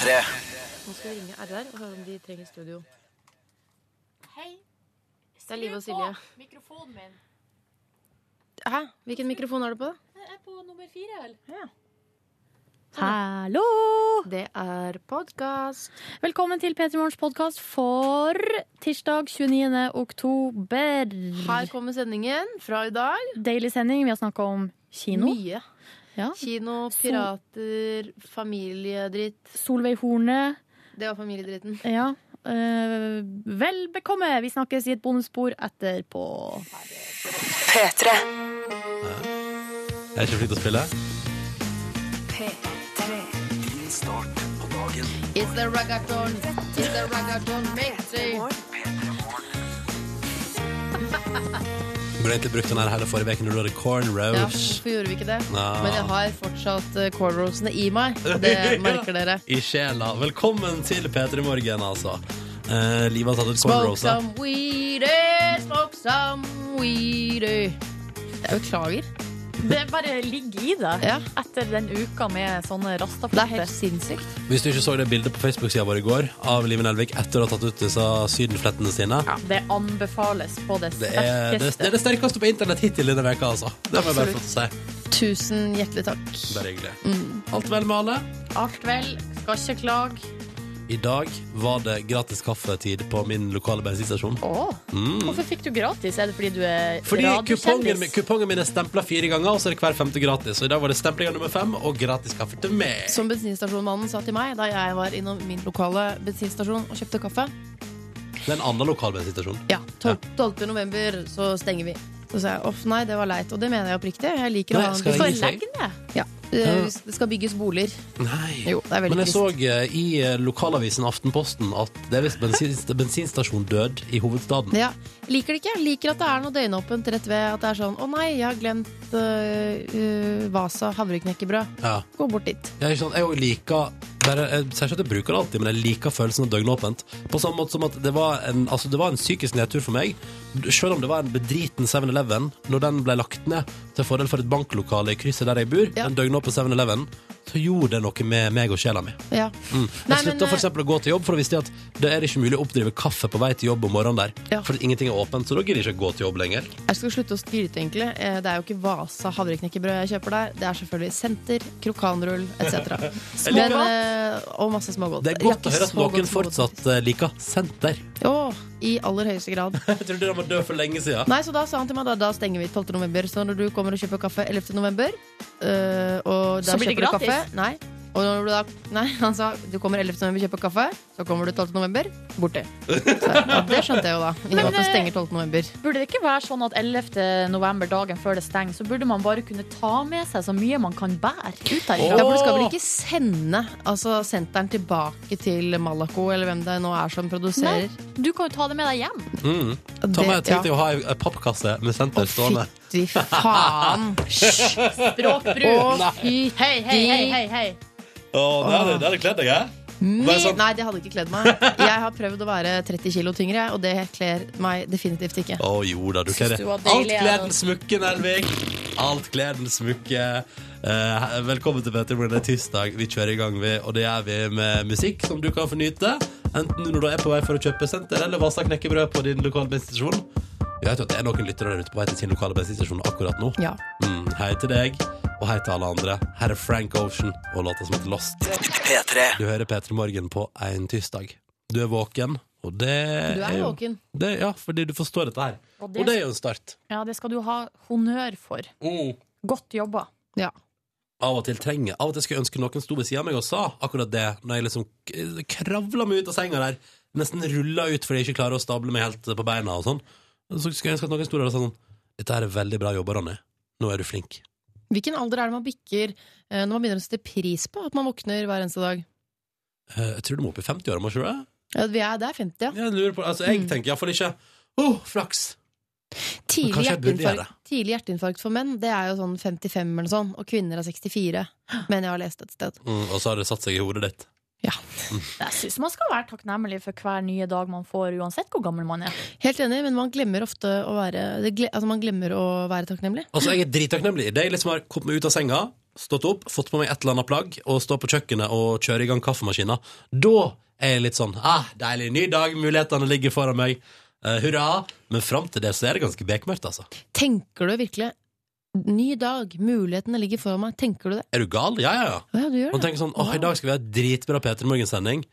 P3. Nå skal vi ringe RR og høre om de trenger studio. Hei. Det er Live og Silje. mikrofonen min. Hæ? Hvilken mikrofon har du på? Jeg er på nummer fire, vel? Hallo! Det er podkast. Velkommen til P3 Morgens podkast for tirsdag 29. oktober. Her kommer sendingen fra i dag. Deilig sending. Vi har snakka om kino. Mye. Ja. Kino, pirater, familiedritt. Solveig Horne. Det var familiedritten. Ja. Uh, vel bekomme. Vi snakkes i et bonusspor etterpå. P3. Jeg er ikke flink til å spille. P3. Din start på dagen. It's the ragaton, it's the ragaton mixing. Burde egentlig brukt den her hele forrige uke når du hadde cornrows. Ja, hvorfor gjorde vi ikke det? Ah. Men jeg har fortsatt uh, cornrowsene i meg. Det merker dere. I sjela. Velkommen til P3 Morgen, altså. Eh, Liv har tatt ut Smoke cornrowsa. some weedy, smoke some weedy. Jeg beklager. Det bare ligger i deg Ja. etter den uka med sånne Det er rastafletter. helt sinnssykt. Hvis du ikke så det bildet på Facebook-sida vår i går av Live Nelvik etter å ha tatt ut disse sydenflettene sine Ja, det anbefales på det det er, det, sterkeste. det er det sterkeste på internett hittil denne veka, altså. Det må jeg bare få å si. Tusen hjertelig takk. Bare hyggelig. Mm. Alt vel med alle? Alt vel, skal ikke klage. I dag var det gratis kaffetid på min lokale bensinstasjon. Åh, Mm. Hvorfor fikk du gratis? Er det fordi du er Fordi kupongen, min- kupongen min er stempla fire ganger, og så er det hver femte gratis. Og i dag var det stemplinga nummer fem og gratis kaffe til meg. Som bensinstasjonmannen sa til meg da jeg var innom min lokale bensinstasjon og kjøpte kaffe. Det er en annen lokal bensinstasjon. Ja, 12. 12. november så stenger vi. Så sa jeg off, nei, det var leit. Og det mener jeg oppriktig. Jeg liker Nei, å ha en legg ned. ja. Eh, Det skal bygges boliger. Nei. Jo, det er veldig Men jeg trist. så eh, i eh, lokalavisen Aftenposten at det er visst bensin, bensinstasjon død i hovedstaden. Ja, liker det ikke. Liker at det er noe døgnåpent rett ved at det er sånn Å nei, jeg har glemt øh, øh, Vasa havreknekkebrød. Ja. Gå bort dit. Jeg, er ikke sånn, jeg også liker bare, Jeg sier ikke at jeg bruker det alltid, men jeg liker følelsen av døgnåpent. På samme måte som at det var en, altså det var en psykisk nedtur for meg. Selv om det var en bedriten 7-Eleven, når den ble lagt ned til fordel for et banklokale i krysset der jeg bor, Ja. En på 7-Eleven, så gjorde det noe med meg og sjela mi. Ja. Mm. Jeg Nei, slutta men, for eksempel å gå til jobb, for da visste jeg at det er ikke mulig å oppdrive kaffe på vei til jobb om morgenen der. Ja. For ingenting er åpent, så da gidder jeg ikke å gå til jobb lenger. Jeg skal slutte å skryte, egentlig. Eh, Det er jo ikke Vasa havreknekkebrød jeg kjøper der. Det er selvfølgelig Senter, krokanrull etc. Men, eh, og masse smågodt. Det er godt å høre at noen fortsatt eh, liker senter. Å, i aller høyeste grad. Jeg trodde de var død for lenge siden. Nei, så da sa han til meg da, da stenger vi 12. november. Så når du kommer og kjøper kaffe 11. november, øh, og da Så blir det kjøper du gratis? kaffe Nei. Og når du da Nei, han sa du kommer 11. november og kjøper kaffe, så kommer du 12. november, borte. Så, ja, det skjønte jeg jo da. I Men, at eh, stenger 12. november. Burde det ikke være sånn at 11. november, dagen før det stenger, så burde man bare kunne ta med seg så mye man kan bære ut Ja, for du skal vel ikke sende altså, senteren tilbake til Malaco, eller hvem det nå er som produserer? Nei, Du kan jo ta det med deg hjem. Mm. Ta Det- med, tenk deg å ha ei ei pappkasse med senter stående. Fy faen! Språkbruk. Å, fy Hei, hei, hei, hei, hei. Å, det hadde, det hadde kledd deg, hæ? Ni, sånn- Nei, det hadde ikke kledd meg. Jeg har prøvd å være 30 kilo tyngre, og det kler meg definitivt ikke. Å jo da, du kler det. Alt kler den smukke, Nelvik. Alt kler den smukke. Eh, velkommen til Petter, det er tirsdag. Vi kjører i gang, vi, og det gjør vi med musikk som du kan få nyte. Enten når du er på vei for å kjøpe senter eller Vasa knekkebrød på din lokale. Jeg vet jo at det er noen lyttere der ute på vei til sin lokale bensinstasjon akkurat nå. Ja. Mm, hei til deg, og hei til alle andre. Her er Frank Ocean og låta som heter Lost. P3. Du hører P3 Morgen på en tirsdag. Du er våken, og det Du er jo våken. Det, ja, fordi du forstår dette her. Og Og det er jo en start. ja, det skal du ha honnør for. Godt jobba. Ja. Av og til trenger Av og til skulle jeg ønske noen sto ved siden av meg og sa akkurat det, når jeg liksom kravla meg ut av senga der, nesten rulla ut fordi jeg ikke klarer å stable meg helt på beina og sånn. Så skulle jeg ønske at noen sto der og sa sånn Dette her er veldig bra jobba, Ronny. Nå er du flink. Hvilken alder er det man bikker eh, når man begynner å sette pris på at man våkner hver eneste dag? Eh, Jeg tror du må opp i 50-åra, må ikke det? Ja, vi er, det er 50, ja. Jeg lurer på Altså, jeg tenker iallfall ikke Å, flaks! Tidlig hjerteinfarkt, tidlig hjerteinfarkt for menn, det er jo sånn 55 eller sånn, og kvinner er 64, men jeg har lest et sted. Mm, og så har det satt seg i hodet ditt. Ja. Jeg syns man skal være takknemlig for hver nye dag man får, uansett hvor gammel man er. Helt enig, men man glemmer ofte å være det altså man glemmer å være takknemlig. Altså, jeg er drittakknemlig. Det er jeg liksom har kommet meg ut av senga, stått opp, fått på meg et eller annet plagg og stå på kjøkkenet og kjører i gang kaffemaskina, da er jeg litt sånn ah, deilig, ny dag, mulighetene ligger foran meg. Uh, hurra. Men fram til det så er det ganske bekmørkt, altså. Tenker du virkelig Ny dag, mulighetene ligger foran meg. Tenker du det? Er du gal? Ja, ja, ja. Ja, du gjør Man det. tenker sånn åh, i dag skal vi ha et dritbra Peter Morgen-sending.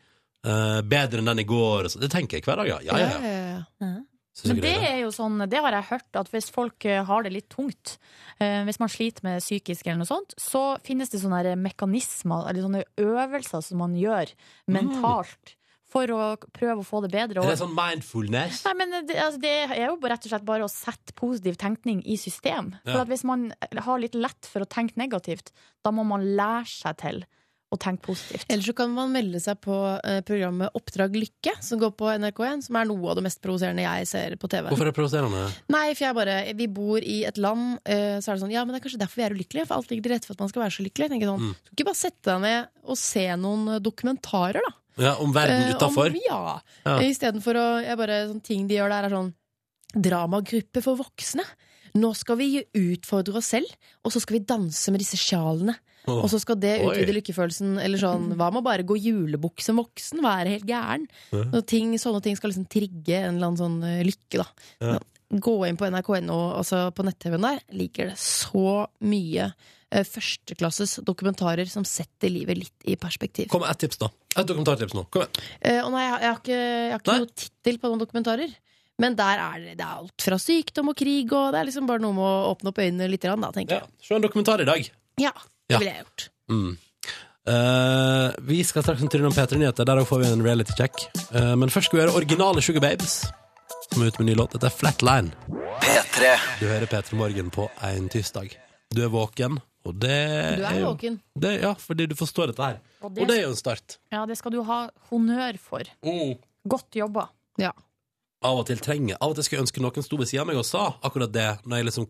Eh, bedre enn den i går. og så. Det tenker jeg hver dag, ja. Ja, ja, ja. ja. Synes Men det det, er jo sånn, det har jeg hørt, at hvis folk eh, har det litt tungt, eh, hvis man sliter med psykisk eller noe sånt, så finnes det sånne her mekanismer, eller sånne øvelser som man gjør mentalt, for å prøve å få det bedre. Det er sånn mindfulness? Nei, men det, altså, det er jo rett og slett bare å sette positiv tenkning i system. For Ja. at hvis man har litt lett for å tenke negativt, da må man lære seg til å tenke positivt. Eller så kan man melde seg på eh, programmet Oppdrag lykke, som går på NRK1, som er noe av det mest provoserende jeg ser på TV. Hvorfor er det provoserende? Nei, for jeg bare Vi bor i et land, eh, så er det sånn Ja, men det er kanskje derfor vi er ulykkelige. For alt ligger til rette for at man skal være så lykkelig. Jeg tenker sånn, Mm. Skal ikke bare sette deg ned og se noen dokumentarer, da? Ja, Om verden Eh, utafor? om- Ja. Ja. Istedenfor å bare, sånn ting de gjør der, er sånn Dramagruppe for voksne. Nå skal vi utfordre oss selv, og så skal vi danse med disse sjalene. Oh. Og så skal det utvide lykkefølelsen. Eller sånn, hva med å bare gå julebukk som voksen? Være helt gæren? Ja. Ting, sånne ting skal liksom trigge en eller annen sånn eh, lykke, da. Ja. Gå inn på nrk.no, altså på nett-TV-en der, ligger det så mye førsteklasses dokumentarer som setter livet litt i perspektiv. Kom med ett tips, da. Et dokumentartips nå. Kom igjen. Eh, og nei, jeg, har- jeg har ikke, jeg har ikke noe tittel på noen dokumentarer. Men der er det, det er alt fra sykdom og krig, og det er liksom bare noe med å åpne opp øynene litt, da, tenker Ja, Se en dokumentar i dag. Ja, det Ja. ville jeg gjort. Mm. Uh, vi skal straks en tur innom P3 Nyheter. Der får vi en reality check. Uh, men først skal vi gjøre originale Sugar Babes, som er ute med ny låt. Dette er Flatline. P3 Du hører P3 Morgen på en tirsdag. Du er våken, og det Du er jo- våken. Det, ja, fordi du forstår dette her. Og Og det, det er jo en start. ja, det skal du ha honnør for. Godt jobba. Ja. Av og til trenger Av og til skulle jeg ønske noen sto ved siden av meg og sa akkurat det, når jeg liksom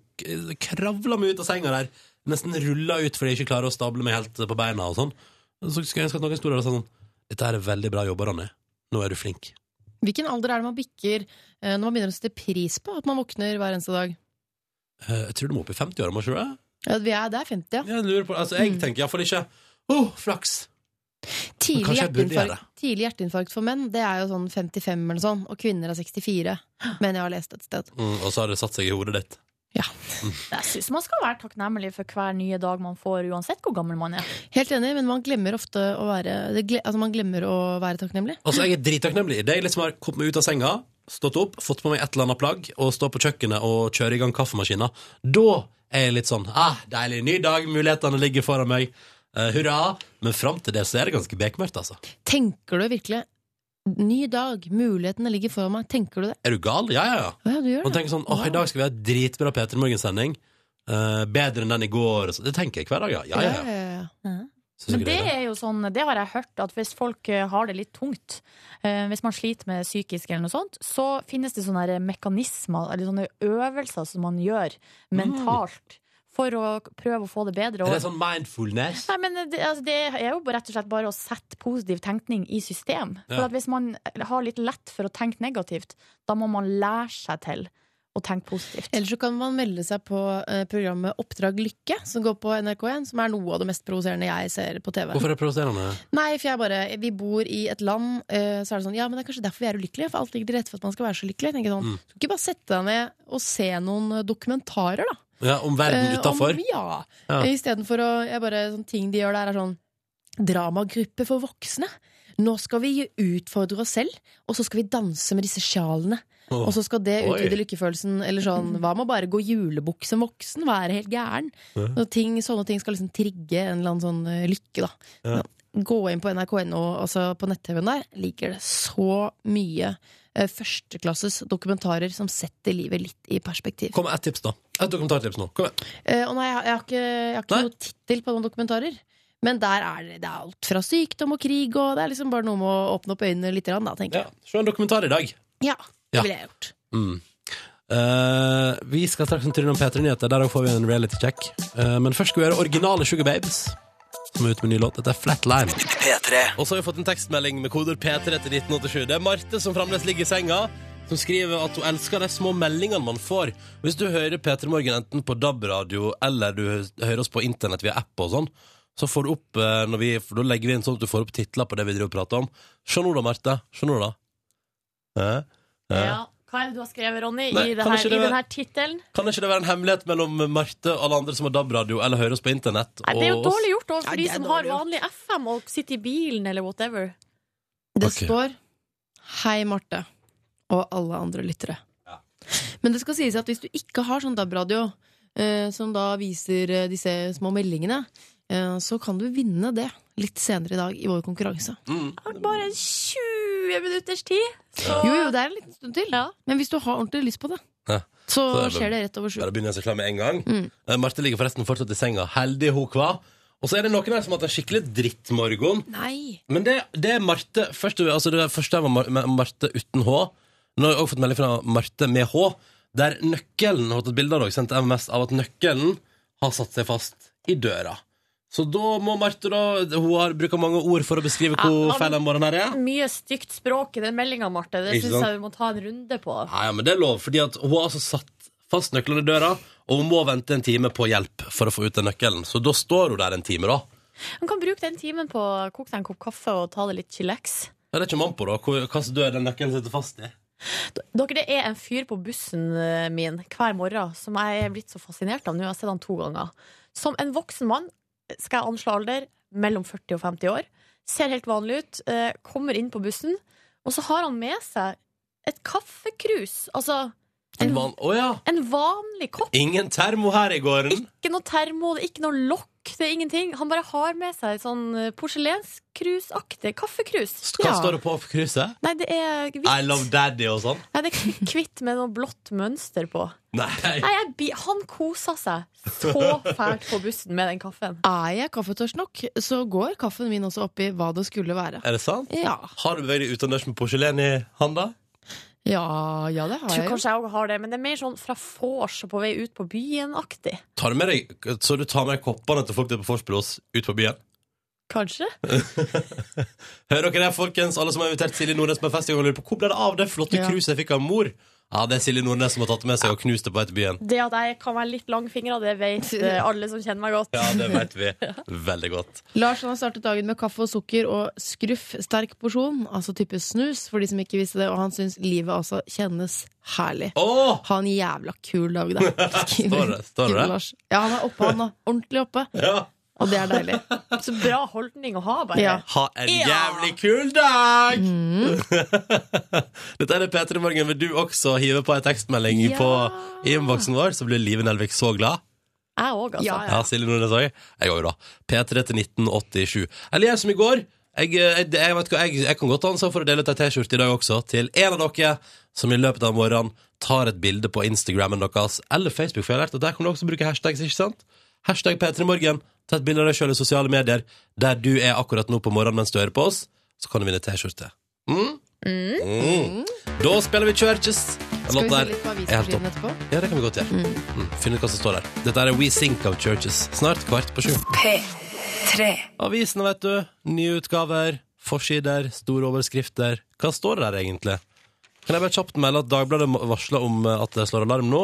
kravla meg ut av senga der, nesten rulla ut fordi jeg ikke klarer å stable meg helt på beina og sånn. Så skulle jeg ønske at noen sto der og sa sånn Dette her er veldig bra jobba, Ronny. Nå er du flink. Hvilken alder er det man bikker eh, når man begynner å sette pris på at man våkner hver eneste dag? Eh, jeg tror du må opp i 50-åra, må ikke du det? Ja, vi er, det er 50, ja. Jeg lurer på, altså jeg Mm. tenker iallfall ikke Å, flaks! Tidlig hjerteinfarkt, tidlig hjerteinfarkt for menn, det er jo sånn 55 eller sånn, og kvinner er 64. Men jeg har lest et sted. Mm, og så har det satt seg i hodet ditt. Jeg syns man skal være takknemlig for hver nye dag man får, uansett hvor gammel man er. Helt enig, men man glemmer ofte å være det altså man glemmer å være takknemlig. Altså, jeg er drittakknemlig. Det jeg liksom har kommet meg ut av senga, stått opp, fått på meg et eller annet plagg og stå på kjøkkenet og kjører i gang kaffemaskina. Da er jeg litt sånn ah, deilig, ny dag, mulighetene ligger foran meg. Eh, hurra. Men fram til det så er det ganske bekmørkt, altså. Tenker du virkelig Ny dag, mulighetene ligger foran meg. Tenker du det? Er du gal? Ja, ja, ja. Å ja, du gjør Man det. tenker sånn åh, i dag skal vi ha et dritbra Peter Morgen-sending. Eh, bedre enn den i går. og så. Det tenker jeg hver dag, ja. ja, ja, ja. ja, Men det er jo sånn, det har jeg hørt, at hvis folk eh, har det litt tungt, eh, hvis man sliter med psykisk eller noe sånt, så finnes det sånne mekanismer, eller sånne øvelser som man gjør mentalt, for å prøve å få det bedre. er det sånn mindfulness? Nei, men det, altså, det er jo rett og slett bare å sette positiv tenkning i system. For Ja. hvis man har litt lett for å tenke negativt, da må man lære seg til å tenk positivt. Eller så kan man melde seg på eh, programmet Oppdrag lykke, som går på NRK1, som er noe av det mest provoserende jeg ser på TV. Hvorfor er det provoserende? Nei, for jeg bare Vi bor i et land, eh, så er det sånn Ja, men det er kanskje derfor vi er ulykkelige, for alt ligger til rette for at man skal være så lykkelig. Jeg sånn, Mm. Skal ikke bare sette deg ned og se noen eh, dokumentarer, da? Ja, Om verden utafor? Uh, Ja. Ja. Istedenfor å jeg bare, sånn ting de gjør der, er sånn Dramagruppe for voksne. Nå skal vi utfordre oss selv, og så skal vi danse med disse sjalene. Og så skal det utvide lykkefølelsen. Eller sånn, hva med å bare gå julebukk som voksen? Være helt gæren? Ting, sånne ting skal liksom trigge en eller annen sånn eh, lykke, da. Ja. Gå inn på nrk.no, altså på nett-TV-en der, ligger det så mye eh, førsteklasses dokumentarer som setter livet litt i perspektiv. Kom med ett tips, da. Et dokumentartips nå. Kom igjen. Eh, og nei, jeg, har- jeg har ikke, jeg har ikke noe tittel på noen dokumentarer. Men der er det, det er alt fra sykdom og krig, og det er liksom bare noe med å åpne opp øynene litt, da, tenker Ja, Se en dokumentar i dag. Ja, det Ja. ville jeg gjort. Mm. Eh, vi skal straks en tur innom P3 Nyheter. Der òg får vi en reality check. Eh, men først skal vi gjøre originale Sugar Babes, som er ute med ny låt. Dette er Flatline. P3 Og så har vi fått en tekstmelding med koder P3 til 1987. Det er Marte som fremdeles ligger i senga. som skriver at hun elsker de små meldingene man får. Hvis du hører P3 Morgen enten på DAB-radio eller du hører oss på internett via app og sånn, så får du opp eh, når vi, for Da legger vi inn sånn at du får opp titler på det vi driver og prater om. Se nå da, Marte. Se nå da. Hæ? Ja. Hva er det du har skrevet, Ronny, Nei, i, det kan her, ikke det i være- denne tittelen? Kan ikke det være en hemmelighet mellom Marte og alle andre som har DAB-radio eller hører oss på internett? Nei, det er jo og oss? dårlig gjort Nei, overfor det de er som dårlig har gjort. vanlig FM og sitter i bilen eller whatever. Det Ok. står 'Hei, Marte' og alle andre lyttere. Men det skal sies at hvis du ikke har sånn DAB-radio, eh, som da viser eh, disse små meldingene, så kan du vinne det litt senere i dag i vår konkurranse. Mm. Bare 20 minutters tid. Så Jo, jo, det er en liten stund til. Ja. Men hvis du har ordentlig lyst på det, Ja. så, Så det er skjer det rett over sju. Da begynner jeg klar med en gang. Mm. Eh, Marte ligger forresten fortsatt i senga. Heldig hun kva. Og så er det noen her som har hatt en skikkelig drittmorgen. Nei! Men det, det er Marte først, altså Det første var Mar med Marte uten H. Nå har jeg også fått melding fra Marte med H, der nøkkelen har tatt bilde av deg, sendt MMS av at nøkkelen har satt seg fast i døra. Så da må Marte da Hun har bruker mange ord for å beskrive hvor Ja, feil den morgenen her er. Mye stygt språk i den meldinga, Marte. Det syns jeg vi må ta en runde på. Ja, ja, men det er lov, fordi at hun har altså satt fast nøklene i døra, og hun må vente en time på hjelp for å få ut den nøkkelen. Så da står hun der en time, da. Man kan bruke den timen på å koke deg en kopp kaffe og ta det litt chillax. Ja, det er ikke man på, da. Hvilken dør den nøkkelen sitter fast i? Dere, Det er en fyr på bussen eh, min hver morgen som jeg er blitt så fascinert av nå. Jeg har sett han to ganger. Som en voksen mann, skal jeg anslå alder, mellom 40 og 50 år. Ser helt vanlig ut. eh, Kommer inn på bussen, og så har han med seg et kaffekrus. Altså En van... Å ja! en vanlig kopp. Ingen termo her i gården. Ikke noe termo, det er ikke noe lokk, det er ingenting. Han bare har med seg et sånn eh, porselenskrusaktig kaffekrus. Hva Ja. står det på kruset? Nei, det er hvitt. I love daddy og sånn? Nei, det er hvitt med noe blått mønster på. Nei. Nei, jeg, Han kosa seg så fælt på bussen med den kaffen. Er jeg kaffetørst nok, så går kaffen min også opp i hva det skulle være. Er det sant? Ja, Har du beveget deg utendørs med porselen i handa? ja, ja det har Jeg tror kanskje jeg også har det, men det er mer sånn fra vors på vei ut på byen-aktig. Tar du med deg, så du tar med koppene til folk der på Forspros ut på byen? Kanskje? Hører dere det, folkens? Alle som har invitert Silje Nordnes på fest i gang, lurer på hvor ble det av det flotte Ja. kruset jeg fikk av mor? Ja, det er Silje Nordnes som har tatt det med seg og knust det på vei til byen. Det at jeg kan være litt langfingra, det vet eh, alle som kjenner meg godt. Ja, det vet vi veldig godt. Lars han har startet dagen med kaffe og sukker og skruff sterk porsjon, altså type snus, for de som ikke visste det, og han syns livet altså kjennes herlig. Oh! Ha en jævla kul dag, da. Står det- står det. Ja, han er oppe, han er ordentlig oppe, Ja. Og det er deilig. Så bra holdning å ha, bare. Ja. Ha en Ja. jævlig kul dag! Mm. Dette er det P3 Morgen. Vil du også hive på en tekstmelding Ja. på innboksen vår, så blir Live Nelvik så glad? Jeg òg, altså. Ja, Ja, Silje Nordnes òg. Jeg òg, da. P3 til 1987. Eller jeg som i går. Jeg, jeg, jeg, vet hva, jeg, jeg kan godt ta ansvar for å dele ut ei T-skjorte i dag også, til en av dere som i løpet av morgenen tar et bilde på Instagrammen deres eller Facebook, for jeg har lært at der kan du også bruke hashtags, ikke sant? Hashtag P3morgen. Ta et bilde av deg sjøl i sosiale medier der du er akkurat nå på morgenen mens du hører på oss, så kan du vinne T-skjorte. Mm? Mm. Da spiller vi Churches. Den Skal vi se litt på helt avisforsiden etterpå? Ja, det kan vi godt gjøre. Mm. Finne ut hva som står der. Dette er We Sink of Churches. Snart kvart på sju. P3. Avisene, vet du. Nye utgaver, forsider, store overskrifter. Hva står det der egentlig? Kan jeg bare kjapt melde at Dagbladet varsler om at det slår alarm nå.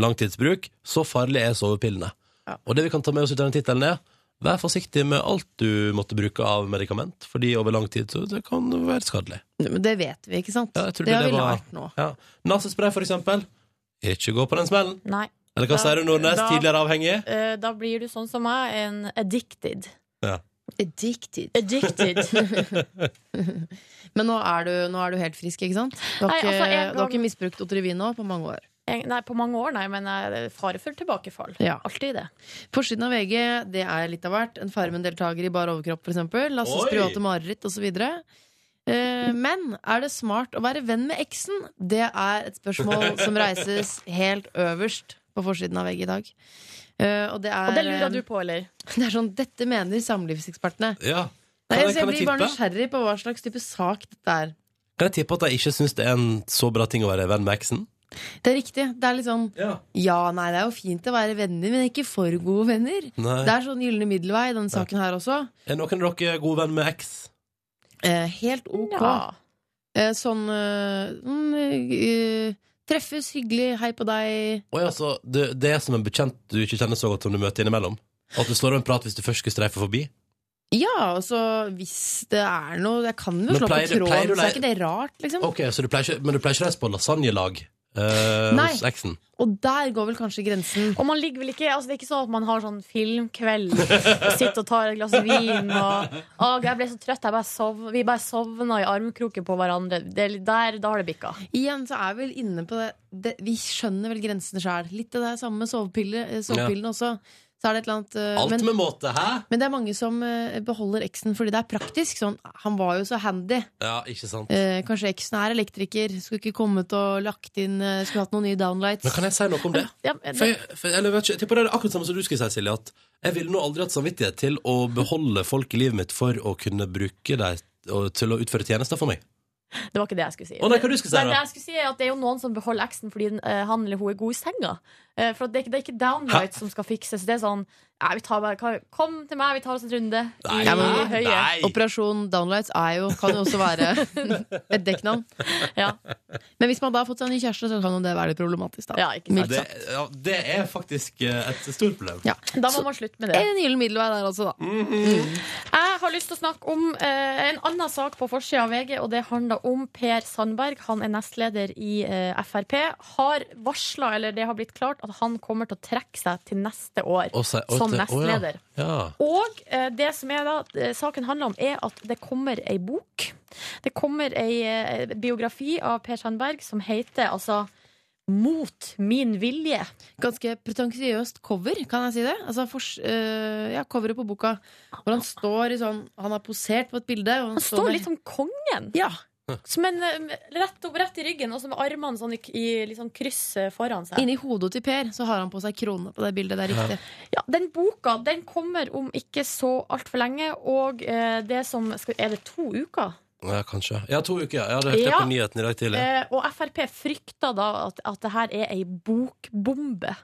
Langtidsbruk. Så farlig er sovepillene. Ja. Og det vi kan ta med oss ut av den tittelen er Vær forsiktig med alt du måtte bruke av medikament, fordi over lang tid så det kan være skadelig. Men det vet vi, ikke sant? Ja, jeg det har det vi lært nå. Ja. Nasespray, for eksempel. Ikke gå på den smellen. Nei. Eller hva Da- sier du, Nordnes? da- Tidligere avhengig? Uh, Da blir du sånn som meg, en addicted. Addicted. Addicted. Men nå er, du, nå er du helt frisk, ikke sant? Du har, Nei, ikke, altså, en du har ikke misbrukt Otrivin nå på mange år. Nei, på mange år, nei, men eh, fare for tilbakefall. Ja. Alltid det. Forsiden av VG det er litt av hvert. En Farmen-deltaker i bar overkropp, for eksempel. Lasses Oi! private mareritt osv. Eh, men er det smart å være venn med eksen? Det er et spørsmål som reises helt øverst på forsiden av VG i dag. Eh, og det er, Og det lurer eh, du på, eller? det er sånn, Dette mener samlivsekspertene. Ja. Nei, Kan jeg, jeg, blir bare nysgjerrig på hva slags type sak dette er. Kan jeg tippe at jeg ikke syns det er en så bra ting å være venn med eksen? Det er riktig. Det er litt sånn Ja. Ja, nei, det er jo fint å være venner, men ikke for gode venner. Nei. Det er sånn gylne middelvei i denne saken her også. Er noen av dere god venn med eks? Eh, helt ok. Ja. Eh, sånn eh, mm, eh, Treffes, hyggelig, hei på deg. Oi, altså, det, det er som en bekjent du ikke kjenner så godt som du møter innimellom? At du slår av en prat hvis du først skulle streife forbi? Ja, altså hvis det er noe Jeg kan jo Men slå pleier- på tråden, pleier så er ikke det rart, liksom. Ok, så du pleier ikke, Men du pleier ikke å reise på lasagnelag eh, Nei. hos eksen? Og der går vel kanskje grensen. Og man ligger vel ikke, altså Det er ikke sånn at man har sånn filmkveld, sitter og tar et glass vin og Å, jeg ble så trøtt, jeg bare sov, vi bare sovna i armkroken på hverandre. Det, er der, da har det bikka. Igjen så er vi vel inne på det, det Vi skjønner vel grensene sjøl. Litt av det samme med sovepille, sovepillene også. Så er det et eller annet uh, Alt men, med måte, hæ? men det er mange som uh, beholder eksen fordi det er praktisk. Sånn, han var jo så handy. Ja, ikke sant. uh, kanskje eksen er elektriker. Skulle ikke kommet og lagt inn Skulle hatt noen nye downlights. Men kan jeg si noe om det? Ja, For det, jeg, for, eller, vet jeg tipper det er akkurat samme som du skulle si, Silje. At jeg ville nå aldri hatt samvittighet til å beholde folk i livet mitt for å kunne bruke dem til å utføre tjenester for meg. det var ikke det jeg skulle si. Oh, nei, hva du skulle si da? det jeg skulle si er at det er jo noen som beholder eksen fordi eh, han eller hun er god i senga. Eh, for det det er ikke downlight som skal fikses. Det er sånn ja, vi tar bare, Kom til meg, vi tar oss en runde Nei, i men- nei. Operasjon Downlights er jo, kan jo også være et dekknavn. Ja. Men hvis man da har fått seg en ny kjæreste, så kan jo det være litt problematisk. Da. Ja, ikke sant. Mildt Det, ja, det er faktisk eh, et stort problem. Ja. Da må man slutte med det. En gyllen middelvei der, altså. da Jeg har lyst til å snakke om eh, en annen sak på forsida av VG, og det handler om Per Sandberg. Han er nestleder i eh, Frp. Har varsla, eller det har blitt klart, at han kommer til å trekke seg til neste år Og og som nestleder. Oh, ja. Ja. Og eh, det som er da, eh, saken handler om, er at det kommer ei bok. Det kommer ei eh, biografi av Per Sandberg som heter altså Mot min vilje. Ganske pretensiøst cover, kan jeg si det? Altså, for, uh, ja, coveret på boka. Hvor han står i sånn Han har posert på et bilde. Og han, Han står litt som kongen. Ja. Som en, eh, rett opp rett i ryggen, og så med armene sånn i, i liksom krysset kryss foran seg. Inni hodet til Per så har han på seg krone på det bildet. Det er riktig. Ja, den boka den kommer om ikke så altfor lenge, og eh, det som skal, Er det to uker? ja, kanskje. Ja, to uker. Ja, det hørte jeg Ja. på nyheten i dag tidlig. Eh, og Frp frykter da at, at det her er ei bokbombe.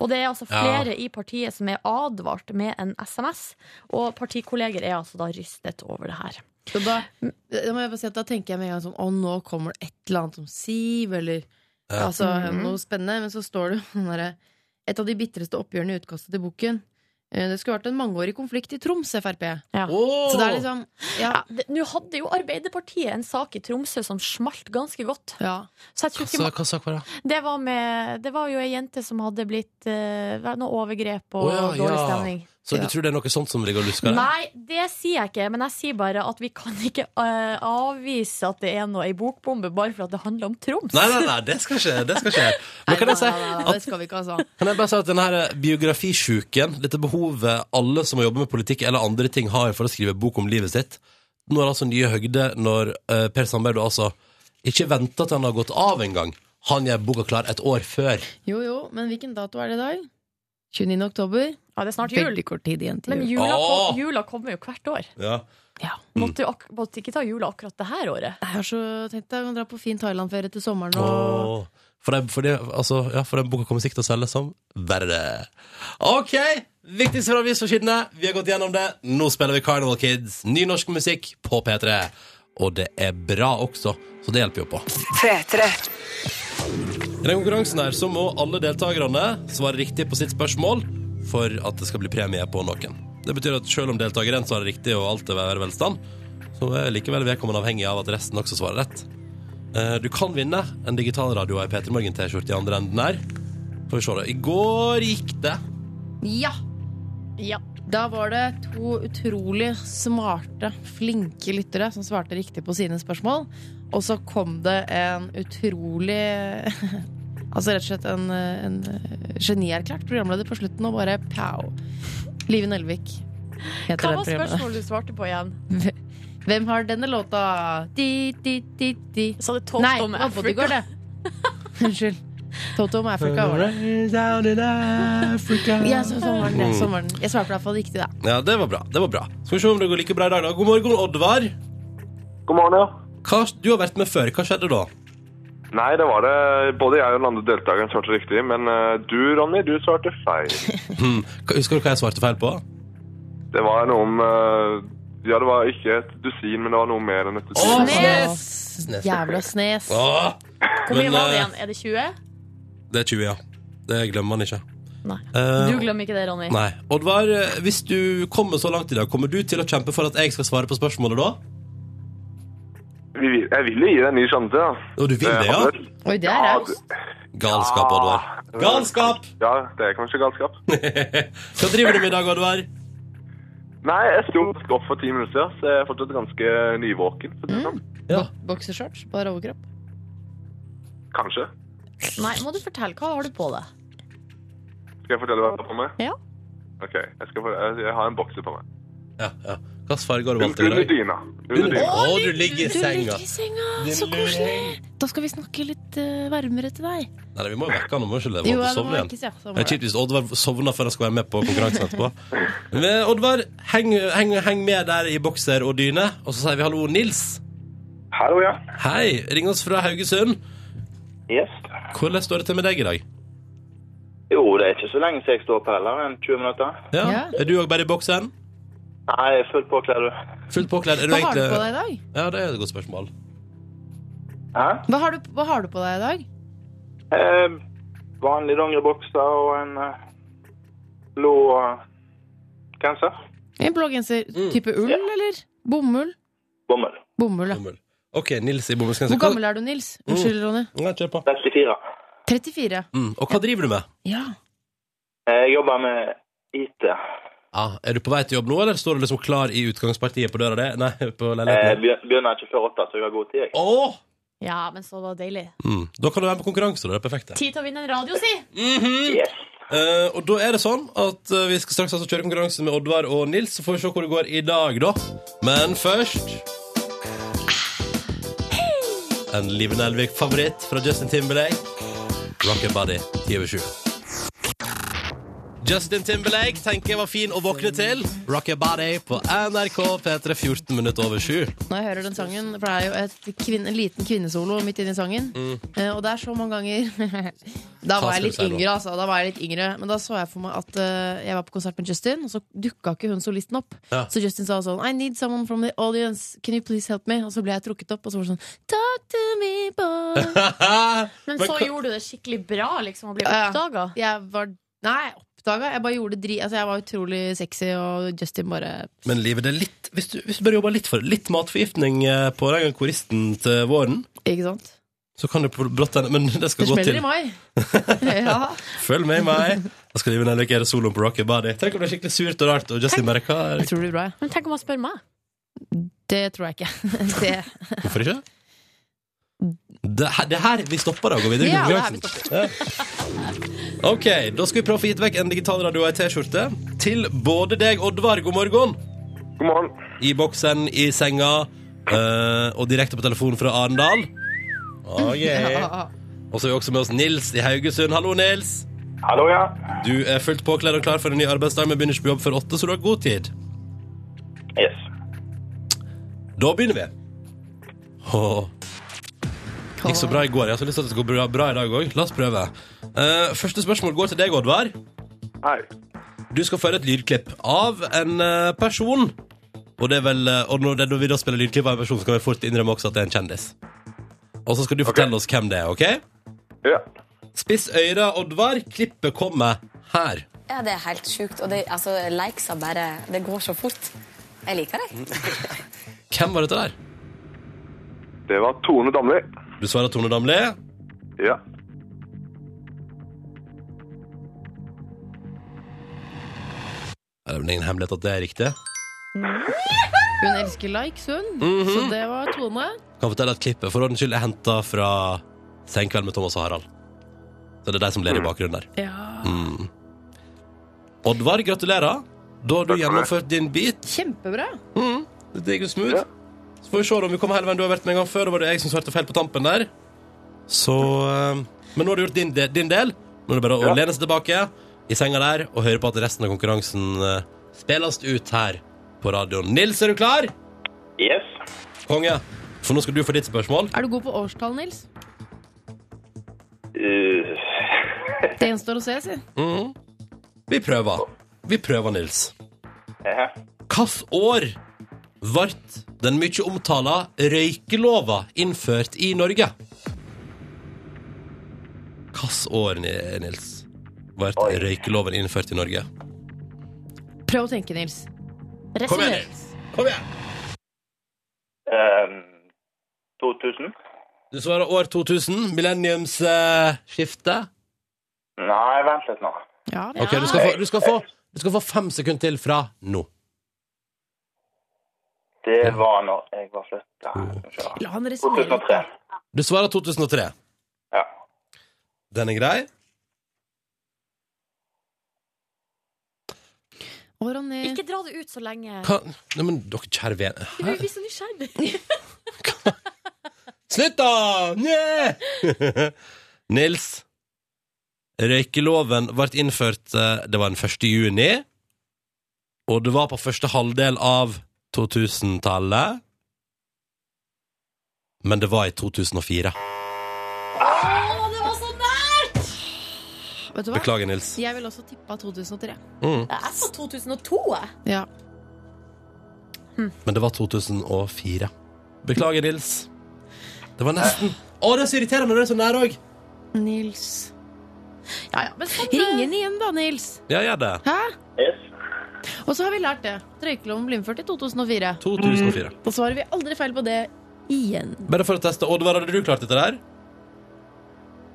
Og det er altså Ja. flere i partiet som er advart med en SMS, og partikolleger er altså da rystet over det her. Så da, da må jeg bare si at da tenker jeg med en gang sånn Å, nå kommer det et eller annet om Siv, eller Ja. altså, Mhm. noe spennende. Men så står det sånn derre Et av de bitreste oppgjørene i utkastet til boken. Eh, Det skulle vært en mangeårig konflikt i Troms Frp. Ja. Oh! Så det er liksom Ja. Ja, Nå hadde jo Arbeiderpartiet en sak i Tromsø som smalt ganske godt. ja. Så jeg tror Hva ikke sa- hva sak var det? det, var med, det var jo ei jente som hadde blitt uh, noe overgrep og oh, ja, dårlig ja. stemning. Så du Ja. tror det er noe sånt som ligger og lusker der? Nei, det sier jeg ikke, men jeg sier bare at vi kan ikke eh, avvise at det er noe ei bokbombe bare for at det handler om Troms. Nei, nei, nei, det skal skje. Det skal skje. Men kan jeg si at det skal vi ikke, altså. Kan jeg bare si at denne her biografisjuken, dette behovet alle som jobber med politikk eller andre ting har for å skrive bok om livet sitt, nå er det altså nye høgde når eh, Per Sandberg da altså ikke venter til han har gått av engang. Han gjør boka klar et år før. Jo, jo, men hvilken dato er det i dag? 29. oktober. Ja, det er snart jul. Veldig kort tid igjen til Men jula, kom, jula kommer jo hvert år. Ja. Ja. Måtte, ak måtte ikke ta jula akkurat det her året. Jeg har så tenkt jeg å dra på fin Thailand-ferie til sommeren. Og... Åh. For, den, for, det, altså, ja, for den boka kommer sikkert til å selge som verre. OK! Viktigste fra avisforsidene. Vi har gått gjennom det. Nå spiller vi Carnival Kids. Ny norsk musikk på P3. Og det er bra også, så det hjelper jo på. P3. I den konkurransen her så må alle deltakerne svare riktig på sitt spørsmål for at det skal bli premie på noen. Det betyr at selv om deltakeren svarer riktig og alt er være velstand, så er likevel vedkommende avhengig av at resten også svarer rett. Eh, Du kan vinne en digitalradio og ei P3 Morgen-T-skjorte i andre enden her. Får vi se da. I går gikk det. Ja! Ja. Da var det to utrolig smarte, flinke lyttere som svarte riktig på sine spørsmål. Og så kom det en utrolig Altså rett og slett en, en genierklært programleder på slutten, og bare pow. Live Nelvik heter Hva var spørsmålet du svarte på igjen? Hvem har denne låta? Di, di, di, di. Sa det Toto Nei, med Africa? Bodyguard, det. Unnskyld. Toto med Africa var det. Africa. Ja, så, sånn var den. det, Sånn var den. Jeg svarte i hvert fall riktig, da. Ja, det var bra. det var bra Skal vi se om det går like bra i dag. da God morgen, Oddvar. God morgen, ja. Hva, du har vært med før. Hva skjedde da? Nei, det var det Både jeg og den andre deltakeren svarte riktig, men eh, du, Ronny, du svarte feil. Hmm. Husker du hva jeg svarte feil på? Det var noe om eh, Ja, det var ikke et dusin, men det var noe mer enn et dusin. Åh, Snes! Snes. Jævla snes. Åh, Hvor mye var det eh, igjen? Er det 20? det er 20, ja. Det glemmer man ikke. Nei. Du glemmer ikke det, Ronny. Nei. Oddvar, hvis du kommer så langt i dag, kommer du til å kjempe for at jeg skal svare på spørsmålet da? Vi vil- Jeg vil jo gi deg en ny sjanse, da. Og du vil det, ja? Oi, det er raust. Galskap, Oddvar. Galskap! Ja, det er kanskje galskap. Hva driver du med i dag, Oddvar? Nei, jeg sto opp for ti minutter siden, så jeg er fortsatt ganske nyvåken. For det sånn. Ja. Bokseshorts, bare overkropp. Kanskje. Nei, må du fortelle. Hva har du på deg? Skal jeg fortelle hva jeg har på meg? Ja. Ok, jeg, skal, for- jeg, jeg har en bokser på meg. Ja, ja. Hvilken farge har du valgt i Under dag? dyna. Under dyna. Å, du ligger i Du senga. ligger i senga, så koselig. Da skal vi snakke litt eh, varmere til deg. Nei, vi må jo vekke han, han må ikke leve Jo, opp og ja, det sovne igjen. vekkes, ja. Så må Det er det. kjipt hvis Oddvar sovner før han skal være med på konkurransen etterpå. Men Oddvar, heng, heng, heng med der i bokser og dyne, og så sier vi hallo, Nils. Hallo, ja. Hei, ring oss fra Haugesund. Yes. Hvordan står det til med deg i dag? Jo, det er ikke så lenge siden jeg står opp heller, en 20 minutter. Ja. Ja. Er du òg bare i bokseren? Nei, er fullt påkledd, du. Fullt påkledd? Er du Hva har du på deg i dag? Ja, det er et godt spørsmål. Hæ? Hva har du, hva har du på deg i dag? Eh, vanlig dongeribokser og en eh, blå eh, genser. En blå genser. Mm. Type ull, eller? Bomull? Bomull. Bomull, ja. Bomull. OK, Nils i bomullsgenser. Hvor gammel er du, Nils? Unnskyld, Ronny. Nei, kjør på. 34. 34. Mm. Og hva driver du med? Ja. Eh, Jeg jobber med IT. Ja, er du på vei til jobb nå, eller står du liksom klar i utgangspartiet på døra di? Nei, på Eh, leiligheten? er Begynner ikke før åtte, så jeg har god tid. Åh! Ja, men så var det deilig. Mm. Da kan du være med på konkurranse. Det er perfekt. Tid til å vinne en radio, si! Yes. uh, og da er det sånn at uh, vi skal straks altså kjøre konkurranse med Oddvar og Nils. Så får vi se hvor det går i dag, da. Men først En Live Nelvik-favoritt fra Justin Timberlake. Rockabody 10 over 7. Justin Timberlake tenker jeg var fin å våkne til. Rock your body på NRK P3 14 minutter over 7. Når jeg hører den sangen, for det er jo et kvinne, en liten kvinnesolo midt inni sangen, mm. og det er så mange ganger Da var jeg litt si yngre, altså. Da var jeg litt yngre Men da så jeg for meg at uh, jeg var på konsert med Justin, og så dukka ikke hun solisten opp. Ja. Så Justin sa sånn I need someone from the audience. Can you please help me? Og så ble jeg trukket opp, og så var det sånn Talk to me, boy. Men Men så gjorde du det skikkelig bra, liksom, å bli oppdaga? Uh, Jeg var Nei, oppdaga. Jeg bare gjorde dri... Altså, jeg var utrolig sexy, og Justin bare Men livet, det er litt Hvis du, hvis du bare jobber litt for det, litt matforgiftning eh, på den koristen til våren, Ikke sant? så kan det på brått hende Men det Det gå til. Det smeller i mai. ja. Følg med i meg. Da skal Live Nelvik gjøre soloen på Rockabody. Tenk om det er skikkelig surt og rart, og Justin bare hva er Jeg tror det blir bra. Men tenk om han spør meg. Det tror jeg ikke. Det Hvorfor ikke? Det, her- det her vi stopper da og går videre i Ja, det er her vi konkurransen. Ja. Ok, da skal vi prøve å få gitt vekk en digitalradio og ei T-skjorte til både deg, Oddvar. God morgen. God morgen. I boksen, i senga, eh, og direkte på telefonen fra Arendal. Oh, yeah. ja. Og så er vi også med oss Nils i Haugesund. Hallo, Nils. Hallo, ja. Du er fullt påkledd og klar for en ny arbeidsdag, men begynner ikke på jobb før åtte, så du har god tid. Yes. Da begynner vi. Åh. Gikk så bra i går. Jeg har så lyst til at det skal gå bra, bra i dag òg. La oss prøve. Eh, første spørsmål går til deg, Oddvar. Hei. Du skal føre et lydklipp av en eh, person. Og det er vel eh, Og når det- når vi da spiller lydklipp av en person, så kan vi fort innrømme også at det er en kjendis. Og så skal du fortelle oss hvem det er, OK? Ja. Spiss øyre, Oddvar. Klippet kommer her. Ja, det er helt sjukt. Og det, altså, likesa bare Det går så fort. Jeg liker det. Hvem var dette der? Det var Tone Damli. Du svarer Tone Damli. Ja. Er det vel ingen hemmelighet at det er riktig? Hun elsker likes, hun. Mhm. Så det var Tone. Kan fortelle at klippet for ordens skyld er henta fra Senkveld med Thomas og Harald. Så det er de som ler i bakgrunnen der. Ja. Mm. Oddvar, gratulerer. Da har du gjennomført din bit. Kjempebra. Mm. Det gikk jo smooth. Ja. Så får vi se om vi kommer hele veien. Du har vært med en gang før, og var det jeg som svarte feil på tampen der. Så eh, Men nå har du gjort din, de din del. Nå er det bare å Ja. lene seg tilbake i senga der og høre på at resten av konkurransen eh, spilles ut her på radioen. Nils, er du klar? Yes. Konge. For nå skal du få ditt spørsmål. Er du god på årstall, Nils? Uh, Det gjenstår å se, si. Mhm. Vi prøver. Vi prøver, Nils. Hvilket år ble den mye omtala røykelova innført i Norge? Hvilket år, Ni- Nils, ble røykeloven innført i Norge? Prøv å tenke, Nils. Kom igjen, Nils! Kom igjen! Um, 2000? Du svarer år 2000. Millenniumsskifte. Nei, vent litt nå. Ja, okay, du skal, få, du, skal få, du skal få fem sekunder til fra nå. Det var når jeg var flytta. Ja, han 2003. Du svarer 2003. Ja. Den er grei. Å, Ronny. Ikke dra det ut så lenge. Hva? Nei, men dere kjære vene. Du blir så nysgjerrig. Slutt, da! Nils. Røykeloven ble innført eh, Det var den 1. juni. Og det var på første halvdel av 2000-tallet. Men det var i 2004. Vet du hva? Beklager, Nils. Jeg vil også tippa 2003. Mm. Det er på 2002, jeg. Ja. Men det var 2004. Beklager, Nils. Det var nesten Å, det er så irriterende når det er så nær òg! Nils. Ja, ja, men sånn, Ring inn igjen, da, Nils. Ja, gjør det. Hæ? Yes. Og så har vi lært det. Røykeloven ble innført i 2004. 2004. Da svarer vi aldri feil på det igjen. Bare for å teste. Oddvar, hadde du klart dette der?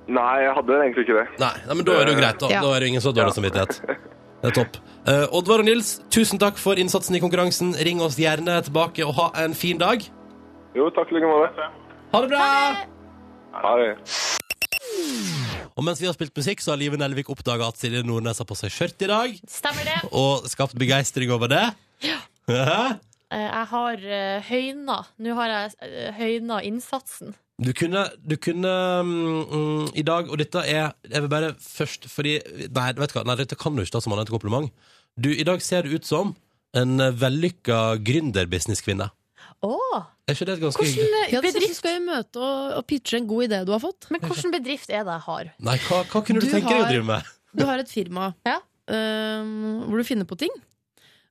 Nei, jeg hadde egentlig ikke det. Nei, nei men da er det jo greit. Da, Ja. da er det ingen så dårlig samvittighet. Det er topp. Uh, Oddvar og Nils, tusen takk for innsatsen i konkurransen. Ring oss gjerne tilbake og ha en fin dag. Jo, takk i like måte. Ha det bra! Ha det. Og mens vi har spilt musikk, så har Live Nelvik oppdaga at Silje Nordnes har på seg skjørt i dag, Stemmer det. og skapt begeistring over det. Ja. Eh, Jeg har uh, høyna. Nå har jeg eh, høyna innsatsen. Du kunne, du kunne mm, mm, i dag, og dette er Jeg vil bare først fordi Nei, vet du hva, nei dette kan du ikke ta som annet kompliment. Du, I dag ser du ut som en eh, vellykka gründerbusinesskvinne. Åh, Er ikke det et ganske hyggelig eh, Ja, så bedrift skal jeg møte og, og pitche en god idé du har fått. Men hvilken bedrift er det jeg har? Nei, hva, hva kunne du, Du tenke deg å drive med? Du har et firma Ja. um, hvor du finner på ting.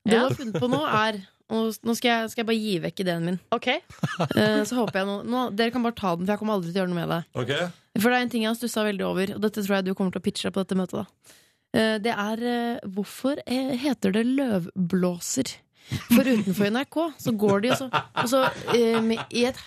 Det Ja. du har funnet på nå, er og Nå skal jeg, skal jeg bare gi vekk ideen min. OK? uh, så håper jeg nå, nå Dere kan bare ta den, for jeg kommer aldri til å gjøre noe med det. For det er en ting jeg har stussa veldig over, og dette tror jeg du kommer til å pitche på dette møtet. da Eh, Det er uh, hvorfor heter det løvblåser? For utenfor NRK så går de og så, og så um, i et